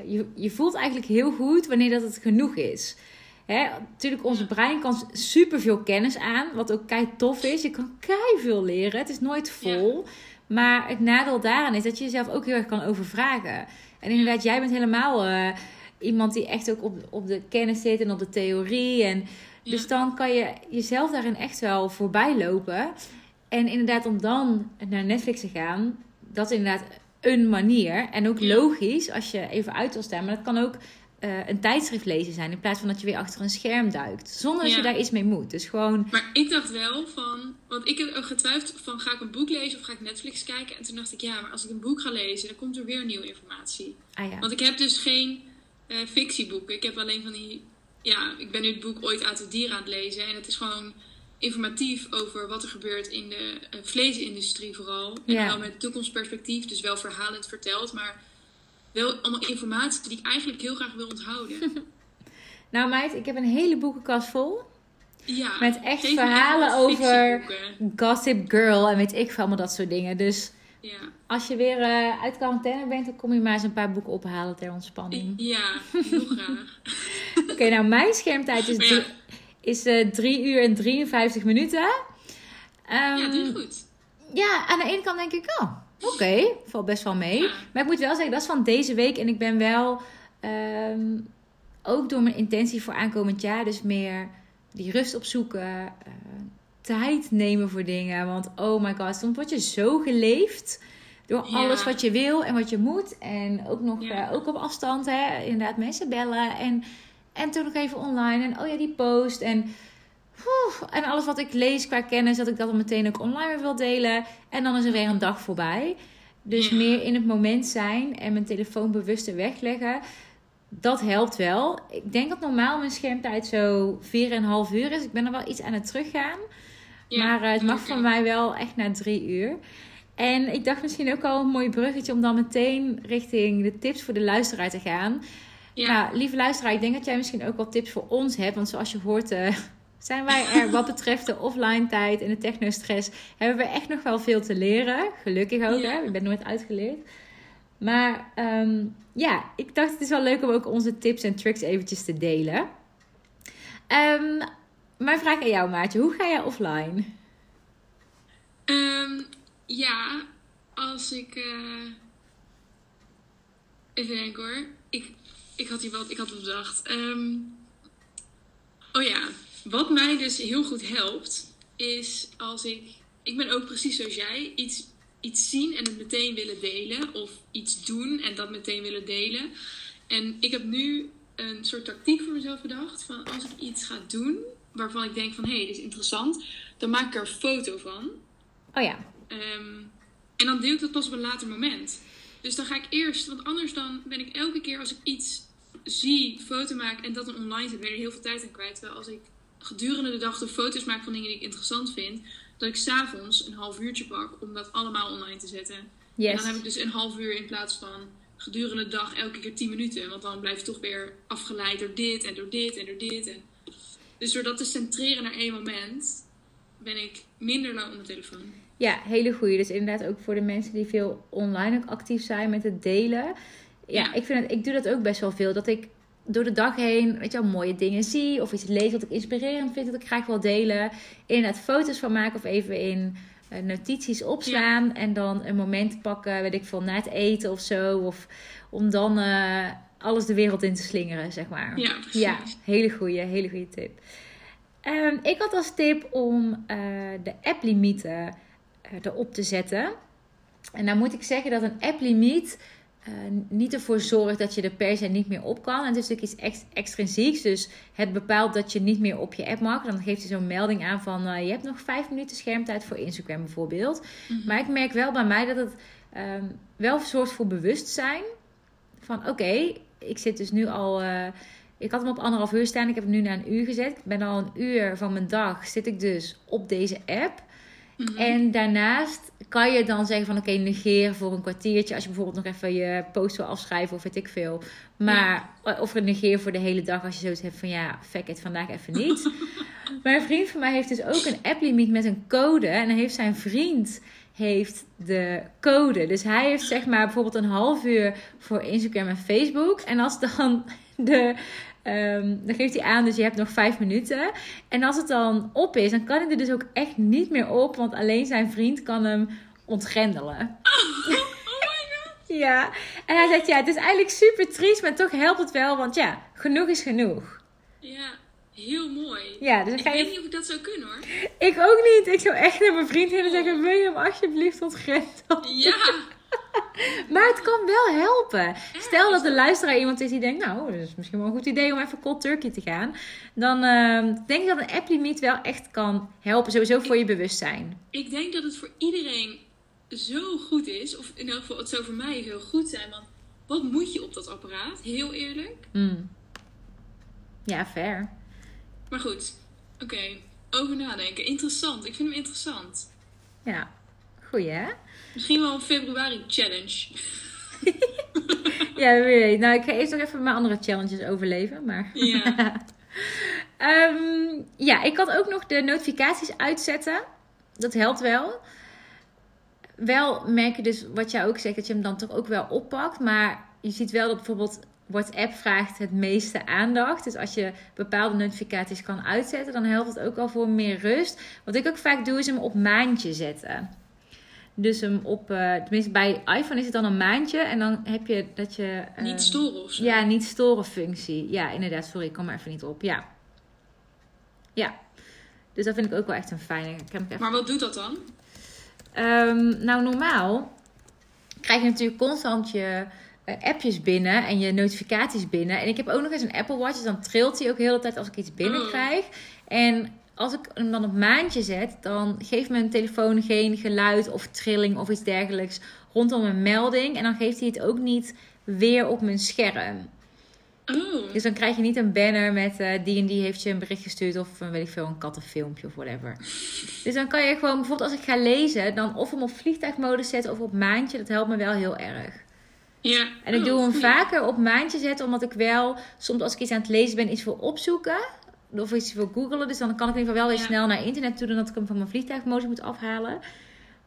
Speaker 3: Je, je voelt eigenlijk heel goed wanneer dat het genoeg is. Hè, natuurlijk, onze brein kan superveel kennis aan, wat ook kei tof is. Je kan kei veel leren. Het is nooit vol. Maar het nadeel daaraan is dat je jezelf ook heel erg kan overvragen. En inderdaad, jij bent helemaal. eh, iemand die echt ook op, op de kennis zit en op de theorie. En, Dus dan kan je jezelf daarin echt wel voorbij lopen. En inderdaad, om dan naar Netflix te gaan, dat is inderdaad een manier. En ook logisch als je even uit wil staan. Maar dat kan ook eh, een tijdschrift lezen zijn. In plaats van dat je weer achter een scherm duikt. Zonder dat
Speaker 1: Ja.
Speaker 3: je daar iets mee moet. Dus gewoon,
Speaker 1: Maar ik dacht wel van, want ik heb ook getwijfeld van ga ik een boek lezen of ga ik Netflix kijken? En toen dacht ik ja, maar als ik een boek ga lezen, dan komt er weer nieuwe informatie.
Speaker 3: ah ja.
Speaker 1: Want ik heb dus geen eh, fictieboeken. Ik heb alleen van die, ja, ik ben nu het boek ooit uit het dier aan het lezen. En het is gewoon informatief over wat er gebeurt in de eh, vleesindustrie vooral. En
Speaker 3: Ja.
Speaker 1: wel met toekomstperspectief, dus wel verhalend verteld, maar wel allemaal informatie die ik eigenlijk heel graag wil onthouden.
Speaker 3: Nou meid, ik heb een hele boekenkast vol.
Speaker 1: Ja,
Speaker 3: Met echt verhalen over-. Gossip Girl en weet ik veel allemaal dat soort dingen. Dus
Speaker 1: Ja.
Speaker 3: als je weer eh, uit quarantaine bent, dan kom je maar eens een paar boeken ophalen ter ontspanning.
Speaker 1: Ja, heel graag.
Speaker 3: Oké, nou mijn schermtijd is, drie,
Speaker 1: ja.
Speaker 3: is eh 3 uur en 53 minuten. Ehm,
Speaker 1: Ja, doe je goed.
Speaker 3: ja, aan de ene kant denk ik, oh, oké, valt best wel mee. Maar ik moet wel zeggen, dat is van deze week. En ik ben wel, ehm, ook door mijn intentie voor aankomend jaar, dus meer die rust opzoeken. eh, tijd nemen voor dingen. Want oh my god, soms word je zo geleefd door
Speaker 1: Ja.
Speaker 3: alles wat je wil en wat je moet. En ook nog
Speaker 1: Ja.
Speaker 3: eh, ook op afstand, hè. Inderdaad, mensen bellen. En, en toen nog even online. En oh ja, die post. En, en alles wat ik lees qua kennis, dat ik dat dan meteen ook online weer wil delen. En dan is er weer een dag voorbij. Dus
Speaker 1: Ja.
Speaker 3: meer in het moment zijn en mijn telefoon bewuster wegleggen. Dat helpt wel. Ik denk dat normaal mijn schermtijd zo 4,5 uur is. Ik ben er wel iets aan het teruggaan.
Speaker 1: Ja,
Speaker 3: maar eh, het mag van mij wel echt na drie uur. En ik dacht misschien ook al een mooi bruggetje om dan meteen richting de tips voor de luisteraar te gaan.
Speaker 1: Ja,
Speaker 3: Nou, lieve luisteraar, ik denk dat jij misschien ook wel tips voor ons hebt. Want zoals je hoort, eh, zijn wij er wat betreft de offline tijd en de technostress, hebben we echt nog wel veel te leren. Gelukkig ook,
Speaker 1: Ja.
Speaker 3: hè? Ik ben nooit uitgeleerd. Maar ehm, ja, ik dacht het is wel leuk om ook onze tips en tricks eventjes te delen. Ehm, mijn vraag aan jou, Maatje. Hoe ga jij offline?
Speaker 1: Ehm, ja als ik. eh, Even denken hoor. Ik, ik had hier wat, ik had wat bedacht. Oh ja, wat mij dus heel goed helpt, is als ik. Ik ben ook precies zoals jij. Iets, iets zien en het meteen willen delen. Of iets doen en dat meteen willen delen. En ik heb nu een soort tactiek voor mezelf bedacht. Van als ik iets ga doen waarvan ik denk van hé, hey, dit is interessant. Dan maak ik er een foto van.
Speaker 3: Oh ja,
Speaker 1: Ehm, en dan deel ik dat pas op een later moment. Dus dan ga ik eerst, want anders dan ben ik elke keer als ik iets zie, foto maak en dat dan online zet, ben ik er heel veel tijd aan kwijt. Terwijl als ik gedurende de dag de foto's maak van dingen die ik interessant vind, dat ik s'avonds een half uurtje pak om dat allemaal online te zetten. En dan heb ik dus een half uur in plaats van gedurende de dag elke keer 10 minuten. Want dan blijf je toch weer afgeleid door dit en door dit en door dit. En... Dus door dat te centreren naar één moment, ben ik minder lang op mijn telefoon.
Speaker 3: Ja, hele goeie. Dus inderdaad ook voor de mensen die veel online ook actief zijn met het delen. Ja,
Speaker 1: Ja.
Speaker 3: Ik, vind het, ik doe dat ook best wel veel. Dat ik door de dag heen, weet je wel, mooie dingen zie. Of iets lees wat ik inspirerend vind, dat ik graag wil delen. Inderdaad foto's van maken of even in eh, notities opslaan. En dan een moment pakken, weet ik veel, na het eten of zo. Of om dan eh, alles de wereld in te slingeren, zeg maar.
Speaker 1: Ja, precies.
Speaker 3: Ja, hele goede, hele goede tip. Ehm, ik had als tip om eh, de applimieten erop te zetten. En dan moet ik zeggen dat een applimiet eh niet ervoor zorgt dat je er per se niet meer op kan. En het is natuurlijk iets ex- extrinsieks. Dus het bepaalt dat je niet meer op je app mag. Dan geeft hij zo'n melding aan van eh, je hebt nog vijf minuten schermtijd voor Instagram bijvoorbeeld.
Speaker 1: Mhm.
Speaker 3: Maar ik merk wel bij mij dat het ehm, wel zorgt voor bewustzijn. Van oké, ik zit dus nu al. eh, ik had hem op anderhalf uur staan. Ik heb hem nu naar een uur gezet. Ik ben al een uur van mijn dag zit ik dus op deze app.
Speaker 1: Mhm.
Speaker 3: En daarnaast kan je dan zeggen van oké, negeer voor een kwartiertje. Als je bijvoorbeeld nog even je post wil afschrijven of weet ik veel. Maar of negeer voor de hele dag als je zoiets hebt van ja, fuck it, vandaag even niet. maar een vriend van mij heeft dus ook een app-limiet met een code. En dan heeft zijn vriend heeft de code. Dus hij heeft zeg maar bijvoorbeeld een half uur voor Instagram en Facebook. En als dan de... ehm, dan geeft hij aan, dus je hebt nog vijf minuten. En als het dan op is, dan kan hij er dus ook echt niet meer op. Want alleen zijn vriend kan hem ontgrendelen.
Speaker 1: Oh my god.
Speaker 3: Ja, en hij zegt ja, het is eigenlijk super triest, maar toch helpt het wel, want ja, genoeg is genoeg.
Speaker 1: Ja, heel mooi.
Speaker 3: Ja, dus
Speaker 1: Ik
Speaker 3: ga je...
Speaker 1: weet niet of ik dat zou kunnen hoor.
Speaker 3: Ik ook niet. Ik zou echt naar mijn vriend heen en zeggen, wil je hem alsjeblieft ontgrendelen?
Speaker 1: Ja,
Speaker 3: Maar het kan wel helpen. Stel dat de luisteraar iemand is die denkt, nou, dat is misschien wel een goed idee om even cold turkey te gaan. Dan ehm, denk ik dat een app-limiet wel echt kan helpen, sowieso voor je bewustzijn.
Speaker 1: ik denk dat het voor iedereen zo goed is. Of in elk geval, het zou voor mij heel goed zijn. Want wat moet je op dat apparaat? Heel eerlijk.
Speaker 3: Mm. Ja, fair.
Speaker 1: Maar goed, oké. Over nadenken. Interessant. Ik vind hem interessant.
Speaker 3: Ja, goeie hè?
Speaker 1: Misschien wel een februari challenge.
Speaker 3: Ja, wie weet. Nou, ik ga eerst nog even mijn andere challenges overleven, maar...
Speaker 1: Ja.
Speaker 3: Ehm, ja, ik kan ook nog de notificaties uitzetten. Dat helpt wel. Wel merk je dus, wat jij ook zegt, dat je hem dan toch ook wel oppakt. Maar je ziet wel dat bijvoorbeeld WhatsApp vraagt het meeste aandacht. Dus als je bepaalde notificaties kan uitzetten, dan helpt het ook al voor meer rust. Wat ik ook vaak doe, is hem op maandje zetten. Dus hem op, eh, tenminste bij iPhone is het dan een maandje. En dan heb je dat je... eh,
Speaker 1: Niet storen of zo.
Speaker 3: ja, niet storen functie. Ja, inderdaad. Sorry, ik kom er even niet op. Ja. Ja. Dus dat vind ik ook wel echt een fijne. Even...
Speaker 1: Maar wat doet dat dan?
Speaker 3: Ehm, nou, normaal krijg je natuurlijk constant je eh, appjes binnen en je notificaties binnen. En ik heb ook nog eens een Apple Watch, dus dan trilt hij ook de hele tijd als ik iets binnenkrijg. En als ik hem dan op maandje zet, dan geeft mijn telefoon geen geluid of trilling of iets dergelijks rondom een melding. En dan geeft hij het ook niet weer op mijn scherm.
Speaker 1: Oh.
Speaker 3: Dus dan krijg je niet een banner met eh, die en die heeft je een bericht gestuurd of uh, weet ik veel, een kattenfilmpje of whatever. Dus dan kan je gewoon, bijvoorbeeld als ik ga lezen, dan of hem op vliegtuigmodus zetten of op maandje. Dat helpt me wel heel erg.
Speaker 1: Ja.
Speaker 3: En ik
Speaker 1: Oh,
Speaker 3: doe hem vaker op maandje zetten, omdat ik wel soms als ik iets aan het lezen ben, iets wil opzoeken. Of iets wil googelen. Dus dan kan ik in ieder geval wel weer snel naar internet toe, dan dat ik hem van mijn vliegtuigmodus moet afhalen.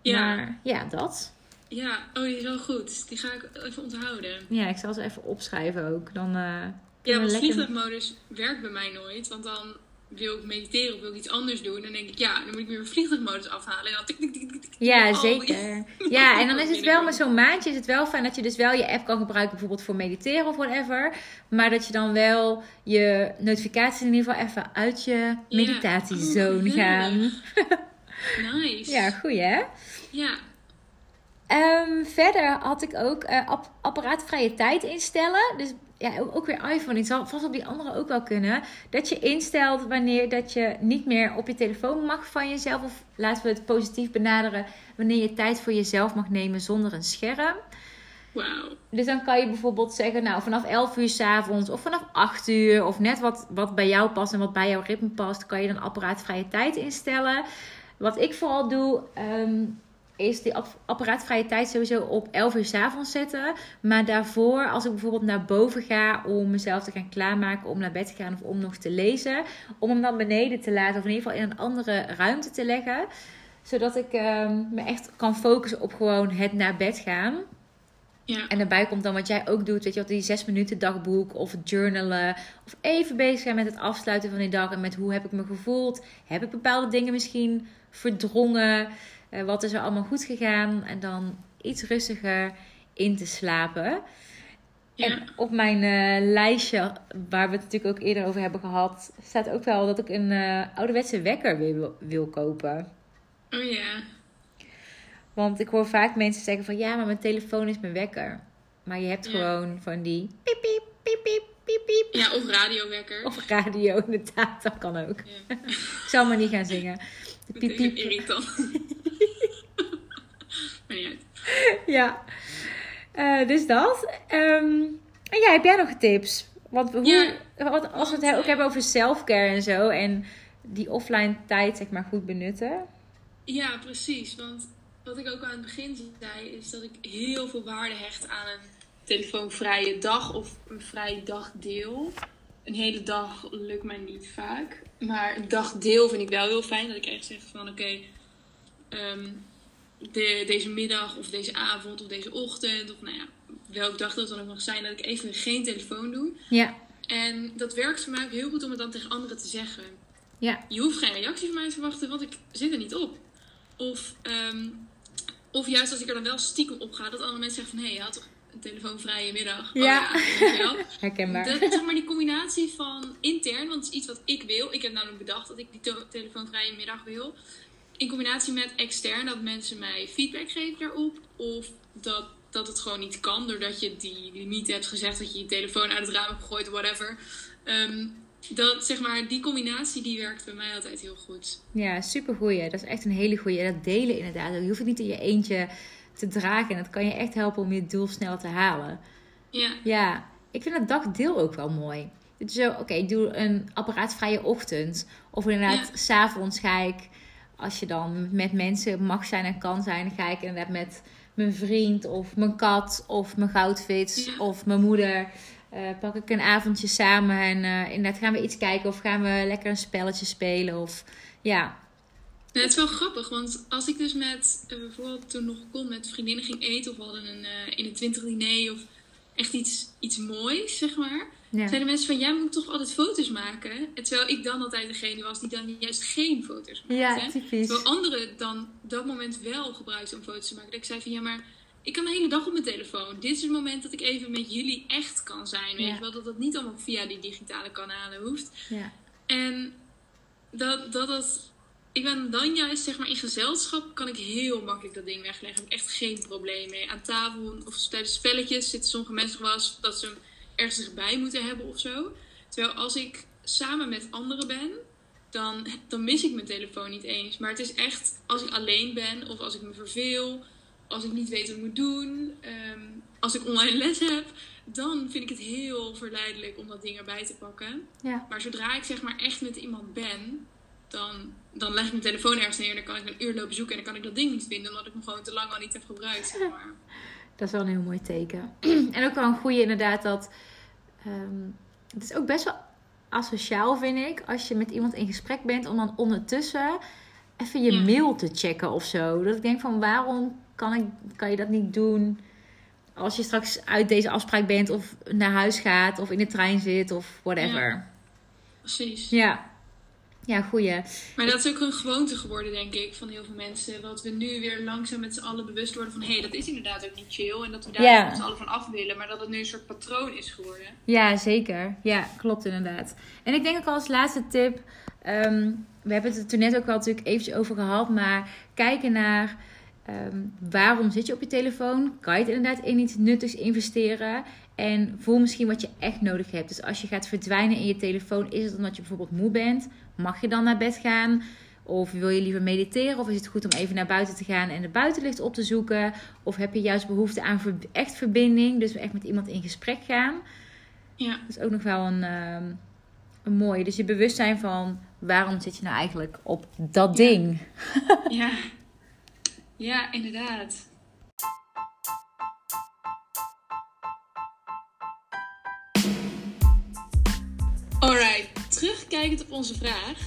Speaker 1: Ja.
Speaker 3: Maar ja, dat.
Speaker 1: Ja, oh, die is wel goed. Die ga ik even onthouden.
Speaker 3: Ja, ik zal ze even opschrijven ook. Dan, eh,
Speaker 1: Ja, want
Speaker 3: lekker-
Speaker 1: vliegtuigmodus werkt bij mij nooit. Want dan wil ik mediteren of wil ik iets anders doen. Dan denk ik, ja, dan moet ik weer mijn vliegtuigmodus afhalen. En dan tik, tik, tik, tik, tik,
Speaker 3: Ja, zeker. Ja, en dan is het wel met zo'n maandje is het wel fijn dat je dus wel je app kan gebruiken, bijvoorbeeld voor mediteren of whatever. Maar dat je dan wel je notificaties in ieder geval even uit je meditatiezone
Speaker 1: Oh,
Speaker 3: gaan.
Speaker 1: Nice.
Speaker 3: Ja, goed hè?
Speaker 1: Ja.
Speaker 3: Ehm, verder had ik ook app apparaatvrije tijd instellen. Dus ja, ook, weer iPhone. Het zal vast op die andere ook wel kunnen. Dat je instelt wanneer dat je niet meer op je telefoon mag van jezelf. Of laten we het positief benaderen. Wanneer je tijd voor jezelf mag nemen zonder een scherm.
Speaker 1: Wauw.
Speaker 3: Dus dan kan je bijvoorbeeld zeggen, nou vanaf 11 uur 's avonds of vanaf 8 uur of net wat, wat bij jou past en wat bij jouw ritme past, kan je dan apparaatvrije tijd instellen. Wat ik vooral doe, ehm, is die app- apparaatvrije tijd sowieso op 11 uur 's avonds zetten. Maar daarvoor, als ik bijvoorbeeld naar boven ga om mezelf te gaan klaarmaken om naar bed te gaan of om nog te lezen, om hem dan beneden te laten of in ieder geval in een andere ruimte te leggen. Zodat ik ehm, me echt kan focussen op gewoon het naar bed gaan.
Speaker 1: Ja.
Speaker 3: En daarbij komt dan wat jij ook doet, weet je wat, die zes minuten dagboek of journalen. Of even bezig zijn met het afsluiten van die dag en met hoe heb ik me gevoeld. Heb ik bepaalde dingen misschien verdrongen? Eh, wat is er allemaal goed gegaan? En dan iets rustiger in te slapen.
Speaker 1: Ja.
Speaker 3: En op mijn eh, lijstje, waar we het natuurlijk ook eerder over hebben gehad, staat ook wel dat ik een eh, ouderwetse wekker weer wil, wil kopen.
Speaker 1: Oh ja.
Speaker 3: Want ik hoor vaak mensen zeggen van ja, maar mijn telefoon is mijn wekker. Maar je hebt
Speaker 1: Ja.
Speaker 3: gewoon van die piep piep piep piep piep piep.
Speaker 1: Ja, of radiowekker.
Speaker 3: Of radio inderdaad, dat kan ook.
Speaker 1: Ja.
Speaker 3: Ik zal maar niet gaan zingen. De piep piep.
Speaker 1: irritant. Maar niet uit.
Speaker 3: Ja. Eh, dus dat. Ehm, en ja, heb jij nog tips? Want hoe,
Speaker 1: Ja.
Speaker 3: wat, als we het he- ook hebben over selfcare en zo. En die offline tijd zeg maar goed benutten.
Speaker 1: Ja, precies. Want wat ik ook aan het begin zei, is dat ik heel veel waarde hecht aan een telefoonvrije dag of een vrij dagdeel. Een hele dag lukt mij niet vaak. Maar een dagdeel vind ik wel heel fijn. Dat ik echt zeg van oké, ehm, de, deze middag of deze avond of deze ochtend of nou ja, welke dag dat dan ook mag zijn, dat ik even geen telefoon doe.
Speaker 3: Ja.
Speaker 1: En dat werkt voor mij ook heel goed om het dan tegen anderen te zeggen.
Speaker 3: Ja.
Speaker 1: Je hoeft geen reactie van mij te verwachten, want ik zit er niet op. Of ehm, of juist als ik er dan wel stiekem op ga, dat andere mensen zeggen van hé, hey, je had toch een telefoonvrije middag.
Speaker 3: Ja.
Speaker 1: Oh, ja wel.
Speaker 3: Herkenbaar.
Speaker 1: Dat, zeg maar die combinatie van intern, want het is iets wat ik wil. Ik heb namelijk bedacht dat ik die telefoonvrije middag wil. In combinatie met extern, dat mensen mij feedback geven daarop. Of dat, dat het gewoon niet kan, doordat je die limiet hebt gezegd dat je je telefoon uit het raam hebt gegooid, whatever. Ehm, dat, zeg maar, die combinatie die werkt bij mij altijd heel goed.
Speaker 3: Ja, supergoeie. Dat is echt een hele goeie. Dat delen inderdaad. Je hoeft het niet in je eentje te dragen. En dat kan je echt helpen om je doel sneller te halen.
Speaker 1: Ja,
Speaker 3: Ja, ik vind dat dagdeel ook wel mooi. Dat je zo, oké, ik doe een apparaatvrije ochtend. Of inderdaad,
Speaker 1: Ja.
Speaker 3: s'avonds ga ik, als je dan met mensen mag zijn en kan zijn, ga ik inderdaad met mijn vriend of mijn kat of mijn goudvis
Speaker 1: Ja.
Speaker 3: of mijn moeder. eh, pak ik een avondje samen en eh, inderdaad gaan we iets kijken of gaan we lekker een spelletje spelen. Of ja,
Speaker 1: Nou, het is wel grappig, want als ik dus met, eh, bijvoorbeeld toen nog kon, met vriendinnen ging eten of we hadden een in een twintig diner of echt iets, iets moois, zeg maar.
Speaker 3: Ja.
Speaker 1: Zeiden mensen van, jij moet toch altijd foto's maken? En terwijl ik dan altijd degene was die dan juist geen foto's maakte.
Speaker 3: ja typisch.
Speaker 1: Terwijl anderen dan dat moment wel gebruikten om foto's te maken. Dat ik zei van, ja maar ik kan de hele dag op mijn telefoon. Dit is het moment dat ik even met jullie echt kan zijn. Weet
Speaker 3: Ja.
Speaker 1: je wel, dat dat niet allemaal via die digitale kanalen hoeft.
Speaker 3: Ja.
Speaker 1: En dat, dat dat. Ik ben dan juist, zeg maar, in gezelschap kan ik heel makkelijk dat ding wegleggen. Heb ik echt geen probleem mee. Aan tafel of tijdens spelletjes zitten sommige mensen gewoon als dat ze hem ergens dichtbij moeten hebben of zo. Terwijl als ik samen met anderen ben, dan, dan mis ik mijn telefoon niet eens. Maar het is echt als ik alleen ben of als ik me verveel, als ik niet weet wat ik moet doen, ehm, als ik online les heb, dan vind ik het heel verleidelijk om dat ding erbij te pakken.
Speaker 3: Ja.
Speaker 1: Maar zodra ik zeg maar echt met iemand ben, dan, dan leg ik mijn telefoon ergens neer en dan kan ik een uur lopen zoeken en dan kan ik dat ding niet vinden, omdat ik hem gewoon te lang al niet heb gebruikt. Zeg maar.
Speaker 3: Dat is wel een heel mooi teken. en ook wel een goede inderdaad dat... ehm, het is ook best wel asociaal, vind ik, als je met iemand in gesprek bent, om dan ondertussen even je
Speaker 1: Ja.
Speaker 3: mail te checken of zo. Dat ik denk van, waarom kan, ik, kan je dat niet doen als je straks uit deze afspraak bent of naar huis gaat of in de trein zit of whatever.
Speaker 1: Precies.
Speaker 3: Ja, ja, goeie.
Speaker 1: Maar dat is ook een gewoonte geworden, denk ik, van heel veel mensen. Dat we nu weer langzaam met z'n allen bewust worden van... hé, hey, dat is inderdaad ook niet chill. En dat we daar
Speaker 3: Ja.
Speaker 1: met z'n allen van af willen. Maar dat het nu een soort patroon is geworden.
Speaker 3: Ja, zeker. Ja, klopt inderdaad. En ik denk ook als laatste tip. ehm, we hebben het er toen net ook wel natuurlijk eventjes over gehad. Maar kijken naar ehm, waarom zit je op je telefoon? Kan je het inderdaad in iets nuttigs investeren? En voel misschien wat je echt nodig hebt. Dus als je gaat verdwijnen in je telefoon, is het omdat je bijvoorbeeld moe bent? Mag je dan naar bed gaan? Of wil je liever mediteren? Of is het goed om even naar buiten te gaan en de buitenlicht op te zoeken? Of heb je juist behoefte aan echt verbinding? Dus echt met iemand in gesprek gaan?
Speaker 1: Ja,
Speaker 3: Dat is ook nog wel een, ehm, een mooie. Dus je bewustzijn van waarom zit je nou eigenlijk op dat
Speaker 1: Ja.
Speaker 3: ding?
Speaker 1: ja. Ja, inderdaad. Terugkijkend op onze vraag.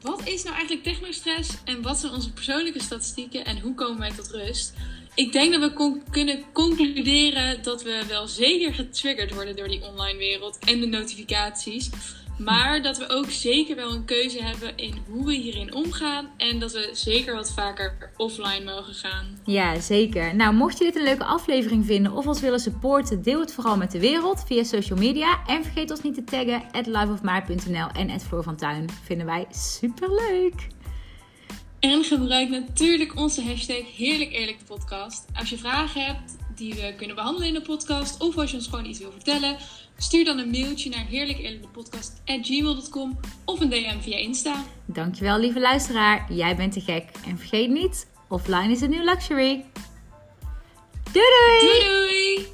Speaker 1: Wat is nou eigenlijk technostress en wat zijn onze persoonlijke statistieken en hoe komen wij tot rust? Ik denk dat we kunnen concluderen dat we wel zeker getriggerd worden door die online wereld en de notificaties. Maar dat we ook zeker wel een keuze hebben in hoe we hierin omgaan. En dat we zeker wat vaker offline mogen gaan.
Speaker 3: Ja, zeker. Nou, mocht je dit een leuke aflevering vinden of ons willen supporten, deel het vooral met de wereld via social media. En vergeet ons niet te taggen at liveofmaar.nl en at Floor van Tuin. Vinden wij super leuk.
Speaker 1: En gebruik natuurlijk onze hashtag Heerlijk Eerlijk de podcast. Als je vragen hebt die we kunnen behandelen in de podcast. Of als je ons gewoon iets wil vertellen. Stuur dan een mailtje naar heerlijkeerlijkdepodcast.gmail.com Of een DM via Insta.
Speaker 3: Dankjewel, lieve luisteraar. Jij bent te gek. En vergeet niet, offline is een new luxury. Doei doei!
Speaker 1: Doei doei!